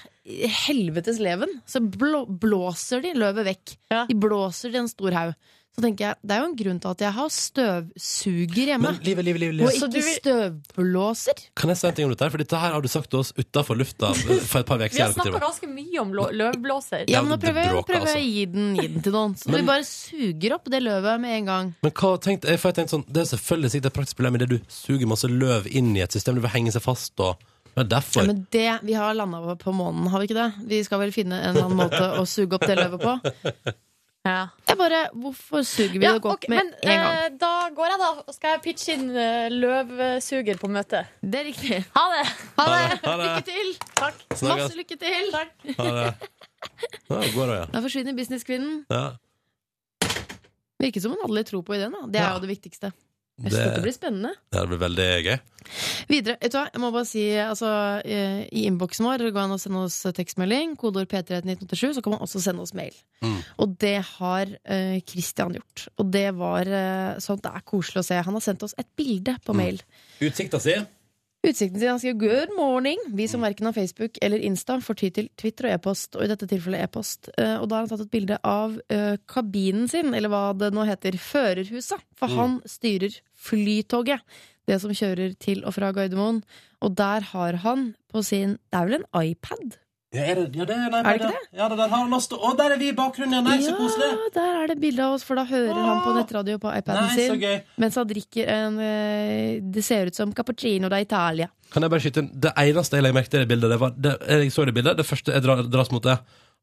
helvetes leven så blå, blåser de løvet vekk. Ja. De blåser i en stor haug. Så tenker jeg, det er jo en grunn til at jeg har støvsuger hjemme. Men livet, livet, livet, Og ikke vil- støvblåser. Kan jeg si en ting om dette? her? For dette her har du sagt til oss utafor lufta for et par uker Vi har siden. snakka ganske mye om løvblåser. Ja, men nå prøver jeg, bråker, prøver jeg altså. å gi den, gi den til noen. Så Men- vi bare suger opp det løvet med en gang. Men hva tenkte, jeg, for jeg tenkte sånn, Det er selvfølgelig sikkert et praktisk problem i det du suger masse løv inn i et system. Det vil henge seg fast. og det er derfor. Ja, men det, Vi har landa på månen, har vi ikke det? Vi skal vel finne en eller annen måte å suge opp det løvet på? Ja. Jeg bare, Hvorfor suger vi Ja, det godt okay, med men en gang? eh, da går jeg, da. Og skal jeg pitche inn eh, løvsuger på møtet. Det er riktig. Ha det! Ha Ha det! ha det. Lykke til! Takk. Snakkes. Masse lykke til! Ha det. Ja, går det, ja. Da forsvinner businesskvinnen. ja. Virker som hun hadde litt tro på ideen. da Det er Ja. jo det viktigste. Jeg synes Det, blir spennende. det blir veldig gøy. Videre, vet du hva, jeg må bare si altså, eh, I innboksen vår går det an å sende oss tekstmelding. Kodeord P3 1987. Så kan man også sende oss mail. Mm. Og det har uh, Christian gjort. Og det var uh, sånn det er koselig å se. Han har sendt oss et bilde på Mm. mail. Utsikta si? Utsikten sin, Han skriver 'good morning'. Vi som verken har Facebook eller Insta, får ty til Twitter og e-post. Og i dette tilfellet e-post. Eh, og da har han tatt et bilde av eh, kabinen sin, eller hva det nå heter, førerhuset. For Mm. han styrer Flytoget. Det som kjører til og fra Gardermoen. Og der har han på sin Det er vel en iPad? Ja, er det, ja, det, nei, Er det ikke Ja, det der har han også. Og der er vi i bakgrunnen, ja. Nei, så koselig. Ja, der er det bilde av oss, for da hører han på nettradio på iPaden Nei, så sin. Mens han drikker en eh, Det ser ut som cappuccino da Italia. Kan jeg bare skyte inn? Det eneste jeg legger merke til i det bildet, det var det, Jeg så det bildet, det første jeg drar, dras mot det.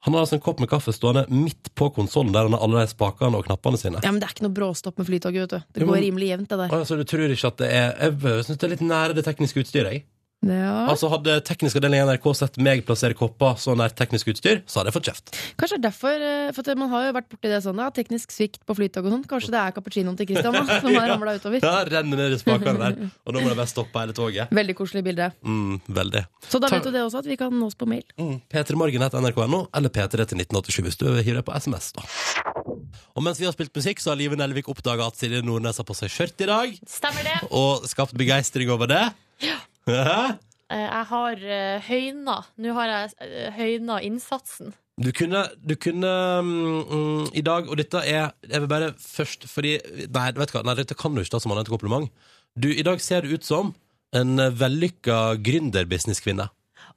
Han har altså en kopp med kaffe stående midt på konsollen der han har alle de spakene og knappene sine. Ja, men det er ikke noe bråstopp med Flytoget, vet du. Det Jo, går men- rimelig jevnt, det der. Altså, du tror ikke at det er Jeg syns det er litt nære det tekniske utstyret, jeg. Ja. Altså Hadde teknisk avdeling i NRK sett meg plassere kopper så nært teknisk utstyr, så hadde jeg fått kjeft. Kanskje er derfor eh, For man har jo vært borti det sånn ja, Teknisk svikt på flytog og sånn Kanskje det er cappuccinoen til Christian da, Som har ramlet utover Ja, Renner ned i spakene der. Og da må det bare stoppe hele toget. Veldig koselig bilde Mm, veldig. Så da vet du det også At vi kan nås på mail Mm. P3morgen.nrk.no eller P3 til 1987 hvis du vil hive deg på SMS. da. Og mens vi har spilt musikk, så har Live Nelvik oppdaga at Silje Nordnes har på seg skjørt i dag, Stemmer det? og skapt begeistring over det. Eh, Jeg har uh, høyna. Nå har jeg eh, høyna innsatsen. Du kunne, du kunne mm, mm, i dag, og dette er Jeg vil bare først fordi Nei, vet du hva, nei dette kan du ikke ta som annet kompliment. Du, I dag ser du ut som en eh, vellykka gründerbusinesskvinne.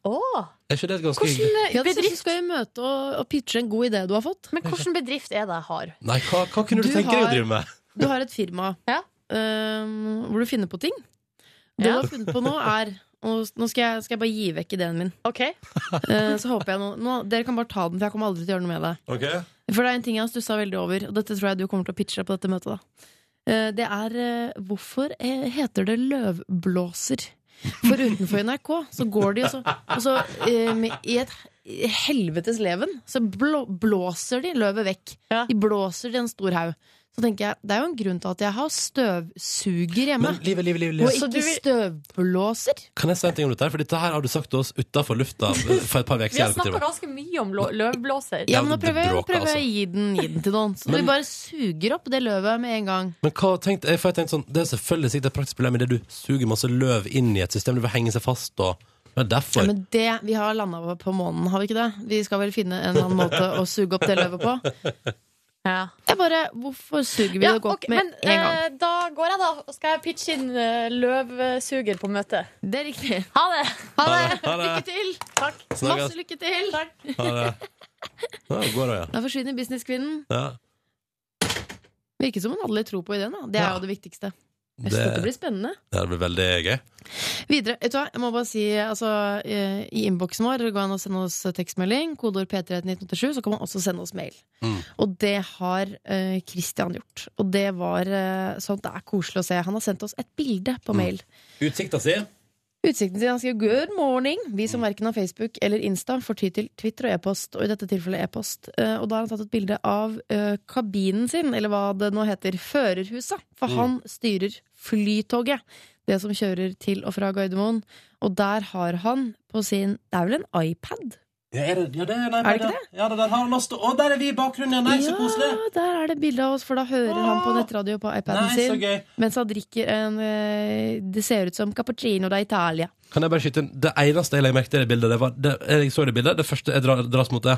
Åh, Er ikke det et ganske hyggelig Hvordan Ja, bedrift skal vi møte og, og pitche en god idé du har fått Men hvilken bedrift er det jeg har? Nei, hva, hva kunne du, Du tenke deg å drive med? Du har et firma Ja. um, Hvor du finner på ting Det du har funnet på nå er og Nå skal jeg, skal jeg bare gi vekk ideen min. Ok, uh, Så håper jeg nå, nå Dere kan bare ta den For jeg kommer aldri til å gjøre noe med det. Ok. For det er en ting jeg har stussa veldig over Og dette tror jeg du kommer til å pitche på dette møtet da. Uh, Det er uh, Hvorfor heter det løvblåser? For utenfor NRK så går de og så, og så eh, I et helvetes leven Så blå, blåser de løvet vekk. Ja. De blåser det i en stor haug Så tenker jeg, det er jo en grunn til at jeg har støvsuger hjemme Men livet, livet, livet, Og ikke vil- støvblåser Kan jeg si en ting om dette? her? For dette her har du sagt til oss utenfor lufta for et par uker Vi har siden. snakka ganske mye om løvblåser. Ja, men nå prøver jeg, prøver jeg altså. å gi den, gi den til noen Så Men- vi bare suger opp det løvet med en gang Men hva tenkte, jeg, for jeg tenkte sånn, Det er selvfølgelig sikkert et praktisk problem i det du suger masse løv inn i et system. Det vil henge seg fast. og det er derfor. Ja, men det, Vi har landa på månen, har vi ikke det? Vi skal vel finne en annen måte å suge opp det løvet på? Ja. Jeg bare, Hvorfor suger vi Ja, det godt okay, med men en gang? eh, da går jeg, da. Og skal jeg pitche inn eh, løvsuger på møtet. Det er riktig. Ha det! Ha Ha det! ha det. Lykke til! Takk. Snakkes. Masse lykke til! Ha det. Ja, går det, ja. Da forsvinner businesskvinnen. ja. Virker som hun hadde litt tro på ideen. da Det er Ja. jo det viktigste. Jeg synes Dette Det, blir spennende. det blir veldig gøy. Videre, vet du hva, jeg må bare si altså, eh, I innboksen vår går det an å sende oss tekstmelding. Kodeord P3 1987. Så kan man også sende oss mail. Mm. Og det har uh, Christian gjort. Og det var uh, sånn det er koselig å se. Han har sendt oss et bilde på Mm. mail. Utsikta si? Utsikten sin, Han skriver 'good morning'. Vi som verken har Facebook eller Insta, får ty til Twitter og e-post, og i dette tilfellet e-post. Eh, Og da har han tatt et bilde av eh, kabinen sin, eller hva det nå heter, førerhuset. For Mm. han styrer Flytoget, det som kjører til og fra Gardermoen. Og der har han på sin Det er vel en iPad? Ja, er det, ja, det, nei, Er det ikke Ja, det der har han også. Å, der er vi i bakgrunnen! Ja, nei, så koselig! Ja, der er det bilde av oss, for da hører han på nettradio på iPaden Nei, sin. Mens han drikker en eh, Det ser ut som cappuccino da Italia. Kan jeg bare skyte inn? Det eneste jeg legger merke til i det bildet, det var det, Jeg så det bildet, det første jeg drar, dras mot det.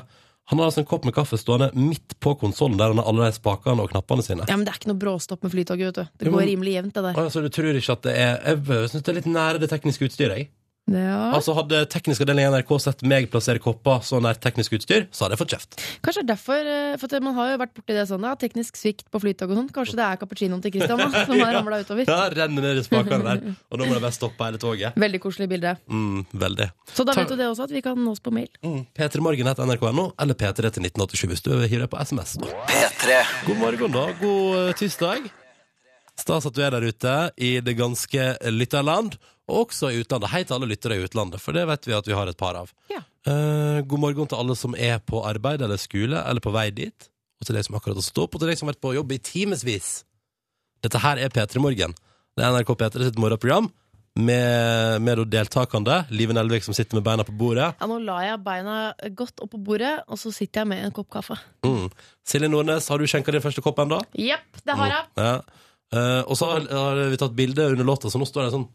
Han har altså en kopp med kaffe stående midt på konsollen der han har alle de spakene og knappene sine. Ja, men det er ikke noe bråstopp med Flytoget, vet du. Det Jo, går men- rimelig jevnt, det der. Altså, du tror ikke at det er Jeg syns det er litt nære det tekniske utstyret. Jeg. Ja. Altså Hadde teknisk avdeling i NRK sett meg plassere kopper så nært teknisk utstyr, så hadde jeg fått kjeft. Kanskje er derfor eh, For man har jo vært borti det sånn ja, Teknisk svikt på flytog og sånn Kanskje det er cappuccinoen til Christian da, Som har ramlet utover Ja, Renner ned i spakene der. Og da må det bare stoppe hele toget. Veldig koselig bilde Mm, veldig. Så da vet du det også At vi kan nås på mail Mm. P3morgen.nrk.no eller P3 til 1987 hvis du vil hive deg på SMS. Da. P3 God morgen, da. God eh, tirsdag. Stas at du er der ute i det ganske lytterland, og også i utlandet. Hei til alle lyttere i utlandet, for det vet vi at vi har et par av. Ja. Eh, god morgen til alle som er på arbeid eller skole, eller på vei dit. Og til deg som akkurat har stått opp, og til deg som har vært på jobb i timevis. Dette her er P3 Morgen. Det er NRK P3 sitt morgenprogram med, med deltakende Live Nelvik som sitter med beina på bordet. Ja, nå la jeg beina godt opp på bordet Og så sitter jeg med en kopp kaffe Mm. Silje Nordnes, har du skjenka din første kopp ennå? Jepp, det har jeg. Ja. Eh, og så har, har vi tatt bilde under låta, så nå står det sånn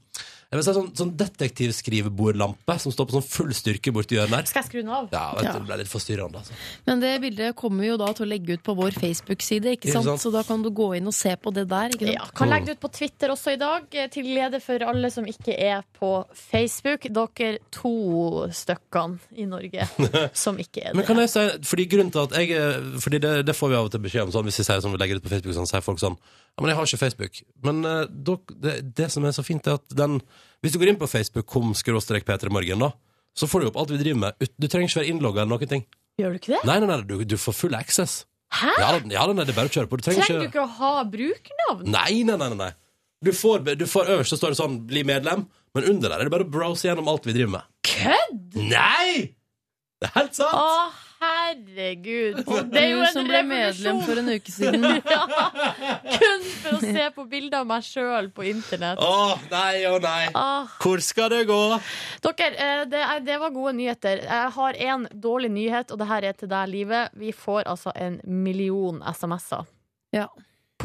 Jeg vil si sånn, sånn detektivskrivebordlampe som står på sånn full styrke borti hjørnet der. Skal jeg skru den av? Ja, vet Ja. du, det ble litt forstyrrende, altså. Men det bildet kommer vi jo da til å legge ut på vår Facebook-side Ikke Ikke sant? sant? Så da kan du gå inn og se på det der ikke sant? Ja, kan legge det ut på Twitter også i dag, eh, til glede for alle som ikke er på Facebook. Dere to stykkene i Norge som ikke er Men kan jeg si, fordi grunnen til at jeg eh, Fordi det, det får vi av og til beskjed om sånn, Hvis vi sier sånn, vi legger ut på Facebook Sånn, sier folk sånn Ja, men jeg har ikke Facebook Men uh, dok- det, det som er så fint er at den Hvis du går inn på Facebook Kom skråstrek P3 Morgen da Så får du opp alt vi driver med Du trenger ikke være innlogget eller noen ting Gjør du ikke det? Nei, nei, nei, du, du får full access Hæ? Ja, ja nei, det er bare å kjøre på Du trenger, Trenger du ikke ikke å ha brukernavn? Nei, nei, nei, nei, nei. Du får, du får øverst så står det sånn Bli medlem Men under der er det bare å browse gjennom alt vi driver med. Kødd?! Nei! Det er helt sant! Å, herregud. Og Det er jo en som ble medlem for en uke siden. ja, kun for å se på bilder av meg sjøl på internett. Å, nei og nei. Ah. Hvor skal det gå? Dere, eh, det, er, det var gode nyheter. Jeg har en dårlig nyhet, og det her er til deg, Livet. Vi får altså en million SMS-er. Ja,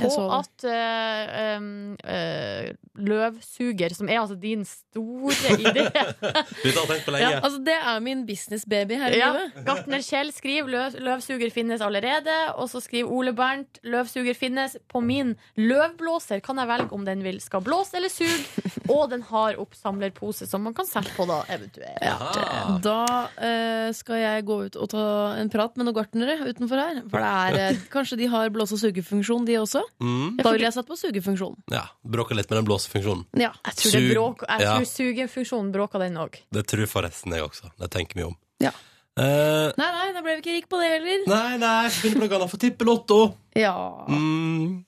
Det. at uh, um, uh, løvsuger, som er altså din store idé Dette har tenkt på lenge. Ja, altså, det er min businessbaby her i ja, livet. Gartner Kjell skriver løv, 'løvsuger finnes allerede'. Og så skriver Ole Bernt 'løvsuger finnes'. På min løvblåser kan jeg velge om den vil skal blåse eller suge. Og den har oppsamlerpose som man kan sette på, da, eventuelt. Ja. Da uh, skal jeg gå ut og ta en prat med noen gartnere utenfor her. For det er, kanskje de har blåse- og sugefunksjon, de også. Mm. Da ville jeg satt på sugefunksjonen. Ja, Bråka litt med den blåsefunksjonen. Ja. Jeg tror, Sug- bråk, jeg ja. tror sugefunksjonen bråka den òg. Det tror forresten jeg også. Det tenker vi om. Ja. Uh, Nei, nei, da ble vi ikke rik på det heller. nei, nei, finn blant annet for tippelotto. Ja. Mm.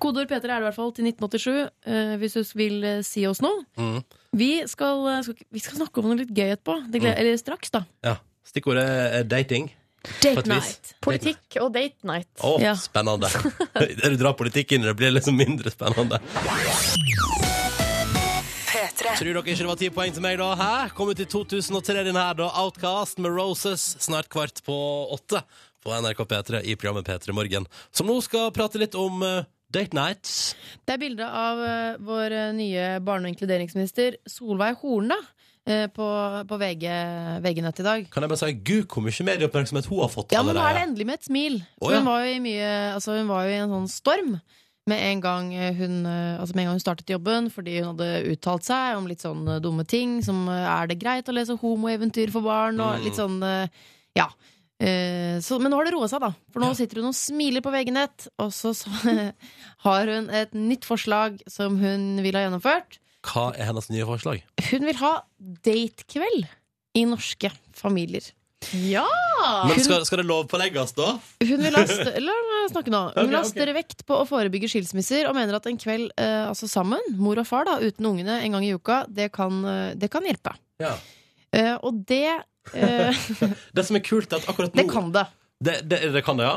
Kodeord P3 er det i hvert fall til 1987, uh, hvis du vil uh, si oss noe. Mm. Vi skal, eh, skal, vi skal snakke om noe litt gøy etterpå. Det gleder, Eller straks, da. Ja. Stikkordet er dating. Date night. Politikk og date night. Å, Ja. spennende. Der du drar politikk inn i det, blir liksom mindre spennende. Tror dere ikke det var ti poeng til meg, da? Hæ? Kom ut i 2003, din her, da. Outcast med Roses. Snart kvart på åtte på NRK P3 i programmet P3 Morgen. Som nå skal prate litt om eh, date nights. Det er bilde av eh, vår eh, nye barne- og inkluderingsminister Solveig Horne på, på VG, VG-nett i dag. Kan jeg bare si gud, hvor mye medieoppmerksomhet hun har fått Ja, men nå er det endelig med et smil. Oh, ja. hun, var mye, altså, hun var jo i en sånn storm med en gang hun, eh, altså med en gang hun startet jobben, fordi hun hadde uttalt seg om litt sånn eh, dumme ting, som eh, er det greit å lese homoeventyr for barn, og Mm. litt sånn eh, ja. Eh, Så, men nå har det roa seg, da. For nå sitter hun og smiler på VG-nett, og så, så har hun et nytt forslag som hun vil ha gjennomført. Hva er hennes nye forslag? Hun vil ha datekveld i norske familier. Ja! Men skal, skal det lovpålegges, da? Hun vil ha La meg snakke nå. Hun vil ha større vekt på å forebygge skilsmisser, og mener at en kveld eh, altså sammen, mor og far, da, uten ungene en gang i uka, det kan, eh, det kan hjelpe. Ja. Eh, og det eh, Det som er kult, er at akkurat nå Det kan det. Det, det, det kan det, ja?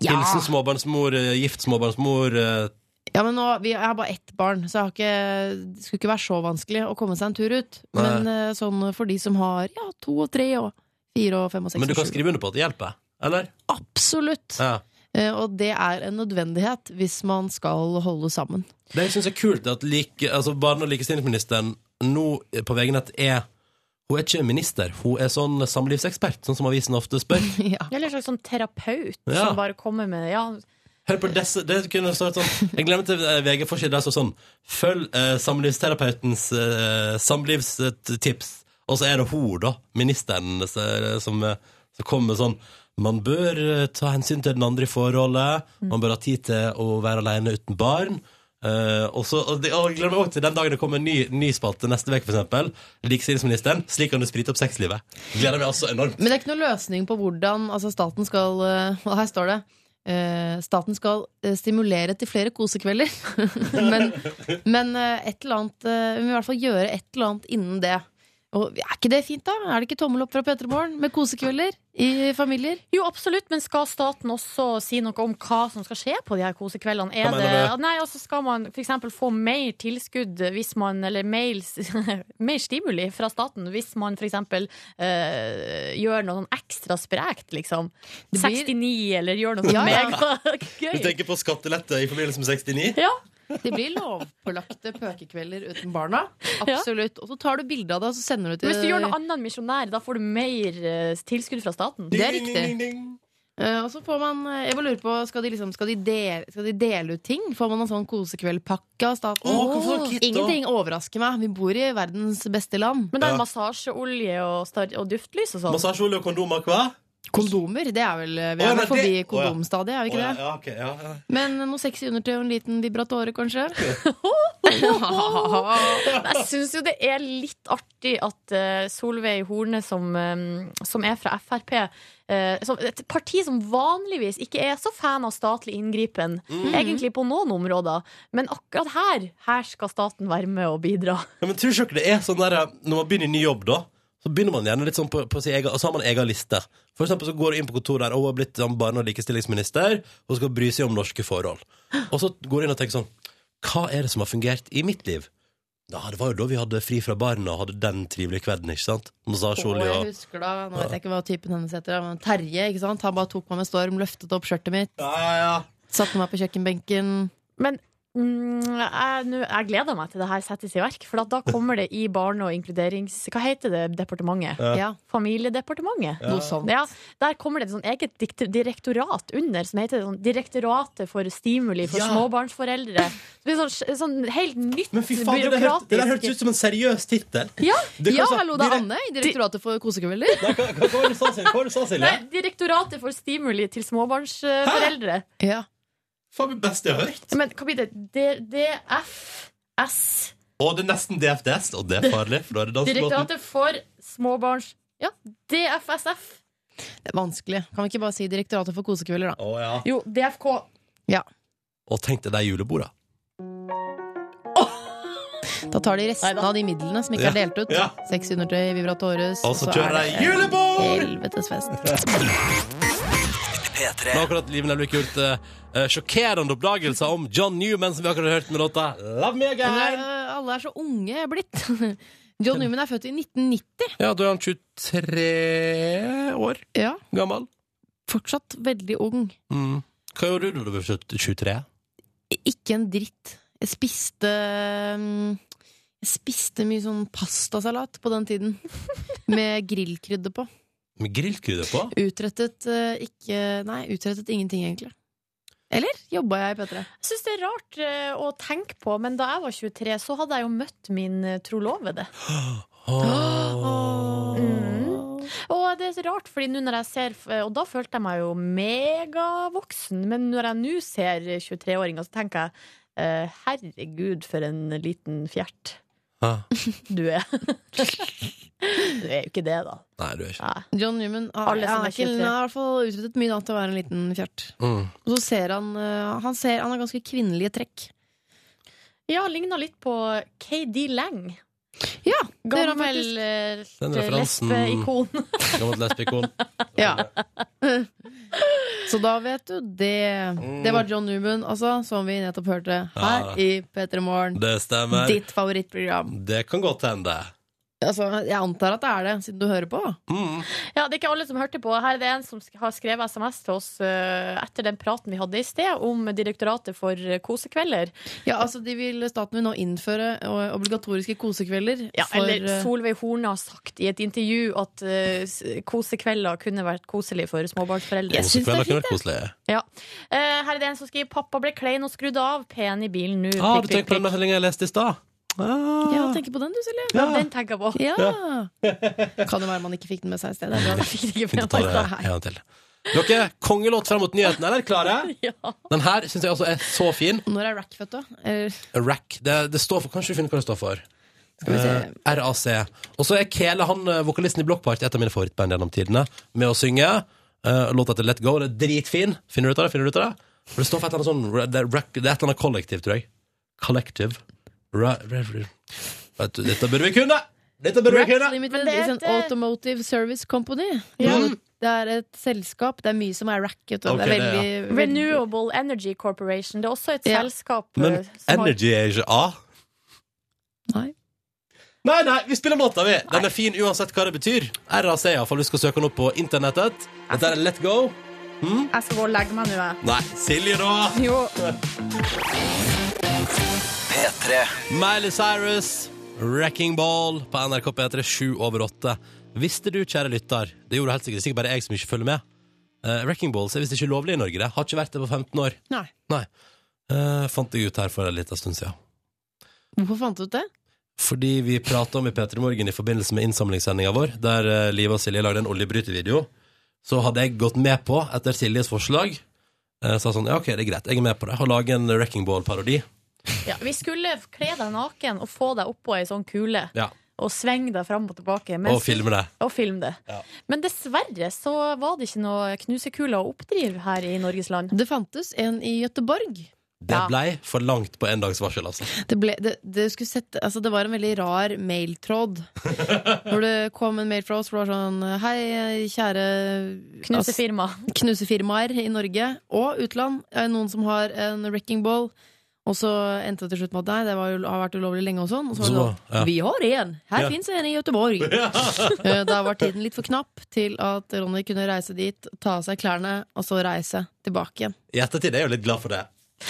Ja. Hilsen småbarnsmor, eh, gift småbarnsmor. Ja, men nå, vi, Jeg har bare ett barn, så jeg har ikke, det skulle ikke være så vanskelig å komme seg en tur ut. Nei. Men eh, sånn for de som har ja, to og tre og fire og fem og seks Men du kan skrive under på at det hjelper? Eller? Absolutt! Ja. Eh, og det er en nødvendighet hvis man skal holde sammen. Det jeg syns er kult, er at like, altså barne- og likestillingsministeren nå på VG-nett er Hun er ikke minister, hun er sånn samlivsekspert, sånn som avisen ofte spør. ja. Eller en slags sånn terapeut Ja. som bare kommer med ja, Hør på disse, det kunne stått sånn Jeg glemte eh, VG-forsiden der står sånn Følg eh, samlivsterapeutens eh, samlivstips. Og så er det hun, da, ministeren, som, eh, som kommer med sånn Man bør eh, ta hensyn til den andre i forholdet. Man bør ha tid til å være alene uten barn. Eh, og så, og det, og også til den dagen det kommer en ny, ny spalte neste uke, eksempel. Likestillingsministeren. Slik kan du sprite opp sexlivet. Gleder meg altså enormt. Men det er ikke noen løsning på hvordan altså staten skal uh, her står det eh, Staten skal eh, stimulere til flere kosekvelder. men men eh, et eller annet eh, Vi må i hvert fall gjøre et eller annet innen det. Og Er ikke det fint, da? Er det ikke tommel opp fra P3 Morgen med kosekvelder i familier? Jo, absolutt, men skal staten også si noe om hva som skal skje på de her kosekveldene? Er Hva det, du? nei, altså skal man f.eks. få mer tilskudd hvis man Eller mer, mer stimuli fra staten hvis man f.eks. Øh, gjør noe sånn ekstra sprekt, liksom? Blir- 69, eller gjør noe Ja, ja. megagøy? Du tenker på skattelette i forbindelse med 69? Ja. Det blir lovpålagte pøkekvelder uten barna. Absolutt. Og så tar du bilde av det og så sender du til Hvis du gjør noe annet enn misjonær, da får du mer eh, tilskudd fra staten. Det er riktig. Eh, og så får man eh, Jeg må lure på, skal de, liksom, skal, de dele, skal de dele ut ting? Får man en sånn kosekveldpakke av staten? Å, sånn kit, da? Ingenting overrasker meg. Vi bor i verdens beste land. Men det er Ja. massasjeolje og, star- og duftlys og sånn. Massasjeolje og kondomer, hva? Kondomer, det er vel Vi er oh, vel forbi det- kondomstadiet, er vi ikke oh, ja, det? ja, ok, ja, ja. Men noe sexy undertøy og en liten vibratore, kanskje? Jeg syns jo det er litt artig at eh, Solveig Horne, som, eh, som er fra Frp, eh, et parti som vanligvis ikke er så fan av statlig inngripen, Mm. egentlig på noen områder, men akkurat her, her skal staten være med og bidra. Ja, men tror ikke det er sånn der Når man begynner i ny jobb, da så begynner man gjerne litt sånn på, på sin egen, og så har man egen liste. For eksempel så går du inn på kontoret der og har blitt sånn barne- og likestillingsminister og skal bry seg om norske forhold. Og så går du inn og tenker sånn Hva er det som har fungert i mitt liv? Ja, det var jo da vi hadde fri fra barna og hadde den trivelige kvelden, ikke sant? Massasjeolje Og jeg husker da, nå vet jeg ikke hva typen hennes heter, men Terje, ikke sant? Han bare tok meg med storm, løftet opp skjørtet mitt, Ja, ja, ja. satte meg på kjøkkenbenken. Men jeg, nå- jeg gleder meg til det her settes i verk, for at da kommer det i Barne- og inkluderings... Hva heter det departementet? Ja, Familiedepartementet. noe sånt. Ja, Der kommer det et sånn eget direktorat under, som heter sånn Direktoratet for stimuli for Ja. småbarnsforeldre. Så det blir sånn, sånn helt nytt Men fy faen, hørtes- det der hørtes ut som en seriøs tittel. Ja, Ja, sa- hallo, det er Anne i Direktoratet for kosekvelder. Hva, var det du sa, Silje? Direktoratet for stimuli til småbarnsforeldre. Ja. Faen, det beste jeg har hørt. Men hva blir det? DFS. Og det er nesten DFDS, og det er farlig, for da er det. Direktoratet for småbarns... Ja, DFSF. Det er vanskelig. Kan vi ikke bare si Direktoratet for kosekvelder, da? Å, ja. Jo, DFK. Og tenk deg de juleborda. Da tar de restene Neida. av de midlene som ikke er delt ut. Ja. Seks undertøy, vibratores, Og så kjører de julebord! helvetes fest. P3. Nå har akkurat Liven Elvik gjort eh, eh, sjokkerende oppdagelser om John Newman, som vi akkurat har hørt med låta Love Me Again. eh, alle er så unge blitt. John Newman er født i 1990. Ja, da er han 23 år Ja, gammel. Fortsatt veldig ung. Mm. Hva gjorde du da du var 23? Ikke en dritt. Jeg spiste mm, Jeg spiste mye sånn pastasalat på den tiden. Med grillkrydder på. Med grillkrydder på? Utrettet uh, ikke Nei, utrettet ingenting, egentlig. Eller jobba jeg i P3? Jeg syns det er rart uh, å tenke på, men da jeg var 23, så hadde jeg jo møtt min uh, trolovede. Mm. Og det er så rart, fordi nå når jeg ser Og da følte jeg meg jo megavoksen, men når jeg nå ser 23-åringer, så tenker jeg eh, herregud, for en liten fjert Ah. du er. du er jo ikke det, da. Nei, du er ikke Nei. John Newman har, Alle som er er ikke, 23. han har i hvert fall utrettet mye da til å være en liten fjert. mm. Og så ser han eh, Han, ser, han har ganske kvinnelige trekk. Ja, ligna litt på KD Lang. Ja, det gjør han Gammel faktisk. eh, lesbeikon. Gammelt lesbeikon. Ja. Så da vet du det. Det var John Newman, altså, som vi nettopp hørte her Ja. i P3 Morgen. Ditt favorittprogram. Det kan godt hende. Altså, jeg antar at det er det, siden du hører på. Mm. Ja, Det er ikke alle som hørte på. Her er det en som har skrevet SMS til oss uh, etter den praten vi hadde i sted om Direktoratet for eh, kosekvelder. Ja, altså, de vil, Staten vil nå innføre eh, obligatoriske kosekvelder. Ja, for, eller Solveig Horne har sagt i et intervju at uh, kosekvelder kunne vært koselig for småbarnsforeldre. Jeg syns det er Kosekvelder kunne fint, vært koselige. Ja. Uh, her er det en som skriver 'Pappa ble klein og skrudd av. Pen i bilen nå'. Ah, du tenker på den meldinga jeg leste i stad? Ah. Ja, tenker på den du, Silje. Ja, den tenker jeg på. Ja. Kan jo være man ikke fikk den med seg i sted. Jeg fikk ikke med meg. det en til. Dere, kongelåt frem mot nyhetene. eller? klare? Ja. Den her syns jeg også er så fin. Når er Rack født, da? Eh, Rack. Det, det står for, Kanskje vi finner hva det står for. Uh, vi se. Eh, RAC. Og så er Kele, han eh, vokalisten i Block Party, et av mine favorittband gjennom tidene, med å synge. Uh, Låta til Let Go. Det er dritfin. Finner du ut av det? Finner du ut av det? For det står for et eller annet sånn Det er, rack- det er et eller annet kollektiv, tror jeg. Collective. Vet du, dette burde vi kunne! Dette burde vi kunne! Limited Men det er en heter- automotive service company. Ja. Det er et selskap. Det er mye som er rack. vet. Ok, det er ja. veldig, veldig Renewable Energy Corporation. Det er også et Ja. selskap Men eh, som har Energy er ikke A. Nei. Nei, nei, vi spiller låta, vi. Den er fin uansett hva det betyr. RAC, iallfall. Du skal søke den opp på internettet. Dette er Let Go. Jeg skal gå og legge meg nå, jeg. Nei, Silje, da. Jo. P3. Miley Cyrus, Wrecking Ball på NRK P3 7 over 8. Visste du, kjære lytter, det gjorde du helt sikkert, sikkert bare jeg som ikke følger med. Uh, Wrecking Balls er visst ikke lovlig i Norge, det. Har ikke vært det på 15 år. Nei. Nei. Uh, fant jeg ut her for en liten stund siden. Hvorfor fant du ut det? Fordi vi prata om i P3 Morgen i forbindelse med innsamlingssendinga vår, der uh, Live og Silje lagde en oljebrytervideo, så hadde jeg gått med på, etter Siljes forslag, uh, sa sånn, ja ok, det er greit, jeg er med på det, Har laget en Wrecking Ball-parodi Ja, vi skulle kle deg naken og få deg oppå ei sånn kule. Ja. Og svinge deg fram og tilbake. Og filme det. Og film det. Ja. Men dessverre så var det ikke noe knusekule å oppdrive her i Norges land. Det fantes en i Göteborg. Det Ja. blei for langt på en dags varsel, altså. Det, ble, det, det, sette, altså det var en veldig rar mailtråd. Når det kom en mail fra oss for det var sånn Hei, kjære Knusefirma. Altså, knusefirmaer i Norge og utland. Noen som har en wrecking ball? Og så endte det til slutt med at nei, det var, jo- har vært ulovlig lenge og sånn. Og så var det sånn ja. Vi har en! Her Ja. fins en i Gøteborg! Ja. Da var tiden litt for knapp til at Ronny kunne reise dit, ta av seg klærne og så reise tilbake igjen. I ettertid er jeg jo litt glad for det.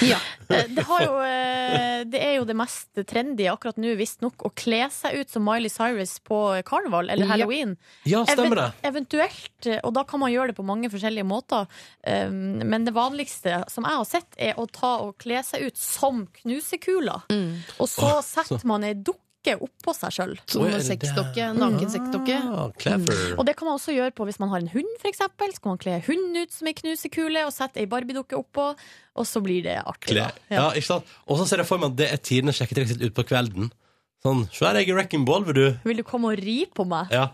Ja. Eh, Det, har jo, eh, det er jo det mest trendy akkurat nå, visstnok, å kle seg ut som Miley Cyrus på karneval eller halloween. Ja, stemmer det. Eventuelt, eh, og da kan man gjøre det på mange forskjellige måter. Um, Men det vanligste som jeg har sett, er å ta og kle seg ut som knusekuler. Mm. Og så setter man ei dukke oppå seg sjøl. Sexdokke. Ah, clever. Og det kan man også gjøre på hvis man har en hund, eksempel. Så kan man kle hunden ut som ei knusekule og sette ei barbiedukke oppå, og så blir det artig. Ja. Ja, ikke sant? Og så ser jeg for meg at det er tidenes sjekketriks ut utpå kvelden. Sånn, så jeg i wrecking ball, vil du? Vil du komme og ri på meg? Ja.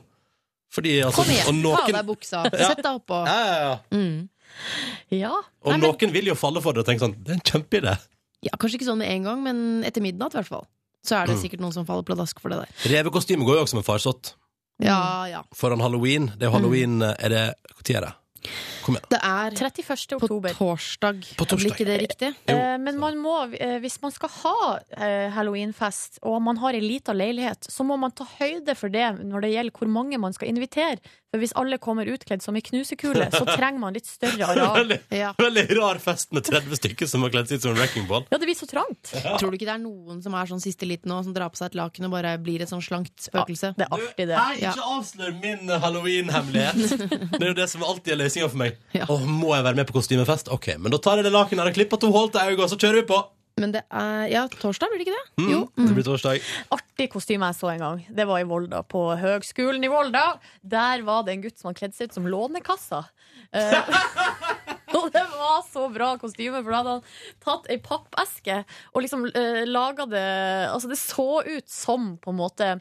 Fordi altså Kom igjen, og ta av deg buksa. Sett deg oppå. ja, ja, ja. Mm. Ja. Og Nei, men- noen vil jo falle for det og tenke sånn Det er en kjempeidé. Ja, kanskje ikke sånn med en gang, men etter midnatt i hvert fall. Så er det Mm. sikkert noen som faller pladask for det der. Revekostyme går jo også med farsott Ja, ja. foran halloween. Det er jo halloween Er det Når er det? Kom igjen. Det er 31. på oktober. torsdag. På torsdag. Blir ikke det riktig? Jo. Eh, Men man må, eh, hvis man skal ha eh, halloweenfest, og man har ei lita leilighet, så må man ta høyde for det når det gjelder hvor mange man skal invitere. Hvis alle kommer utkledd som ei knusekule, så trenger man litt større areal. Veldig, Ja. veldig rar fest med 30 stykker som har kledd seg ut som en wrecking ball. Ja, det blir så trangt. Tror du ikke det er noen som er sånn siste liten nå, som drar på seg et laken og bare blir et sånn slankt spøkelse? Det er artig, det. Nei, ikke avslør min halloween-hemmelighet. Det er jo det som alltid er løsninga for meg. Ja. Åh, må jeg være med på kostymefest? Ok, men da tar jeg det lakenet og klipper to hull til øynene, og så kjører vi på. Men det er Ja, torsdag, blir det ikke det? Mm, Jo. Det blir torsdag. Artig kostyme jeg så en gang. Det var i Volda, på Høgskolen i Volda. Der var det en gutt som hadde kledd seg ut som Lånekassa. Eh, og det var så bra kostyme, for da hadde han tatt ei pappeske og liksom uh, laga det Altså, det så ut som på en måte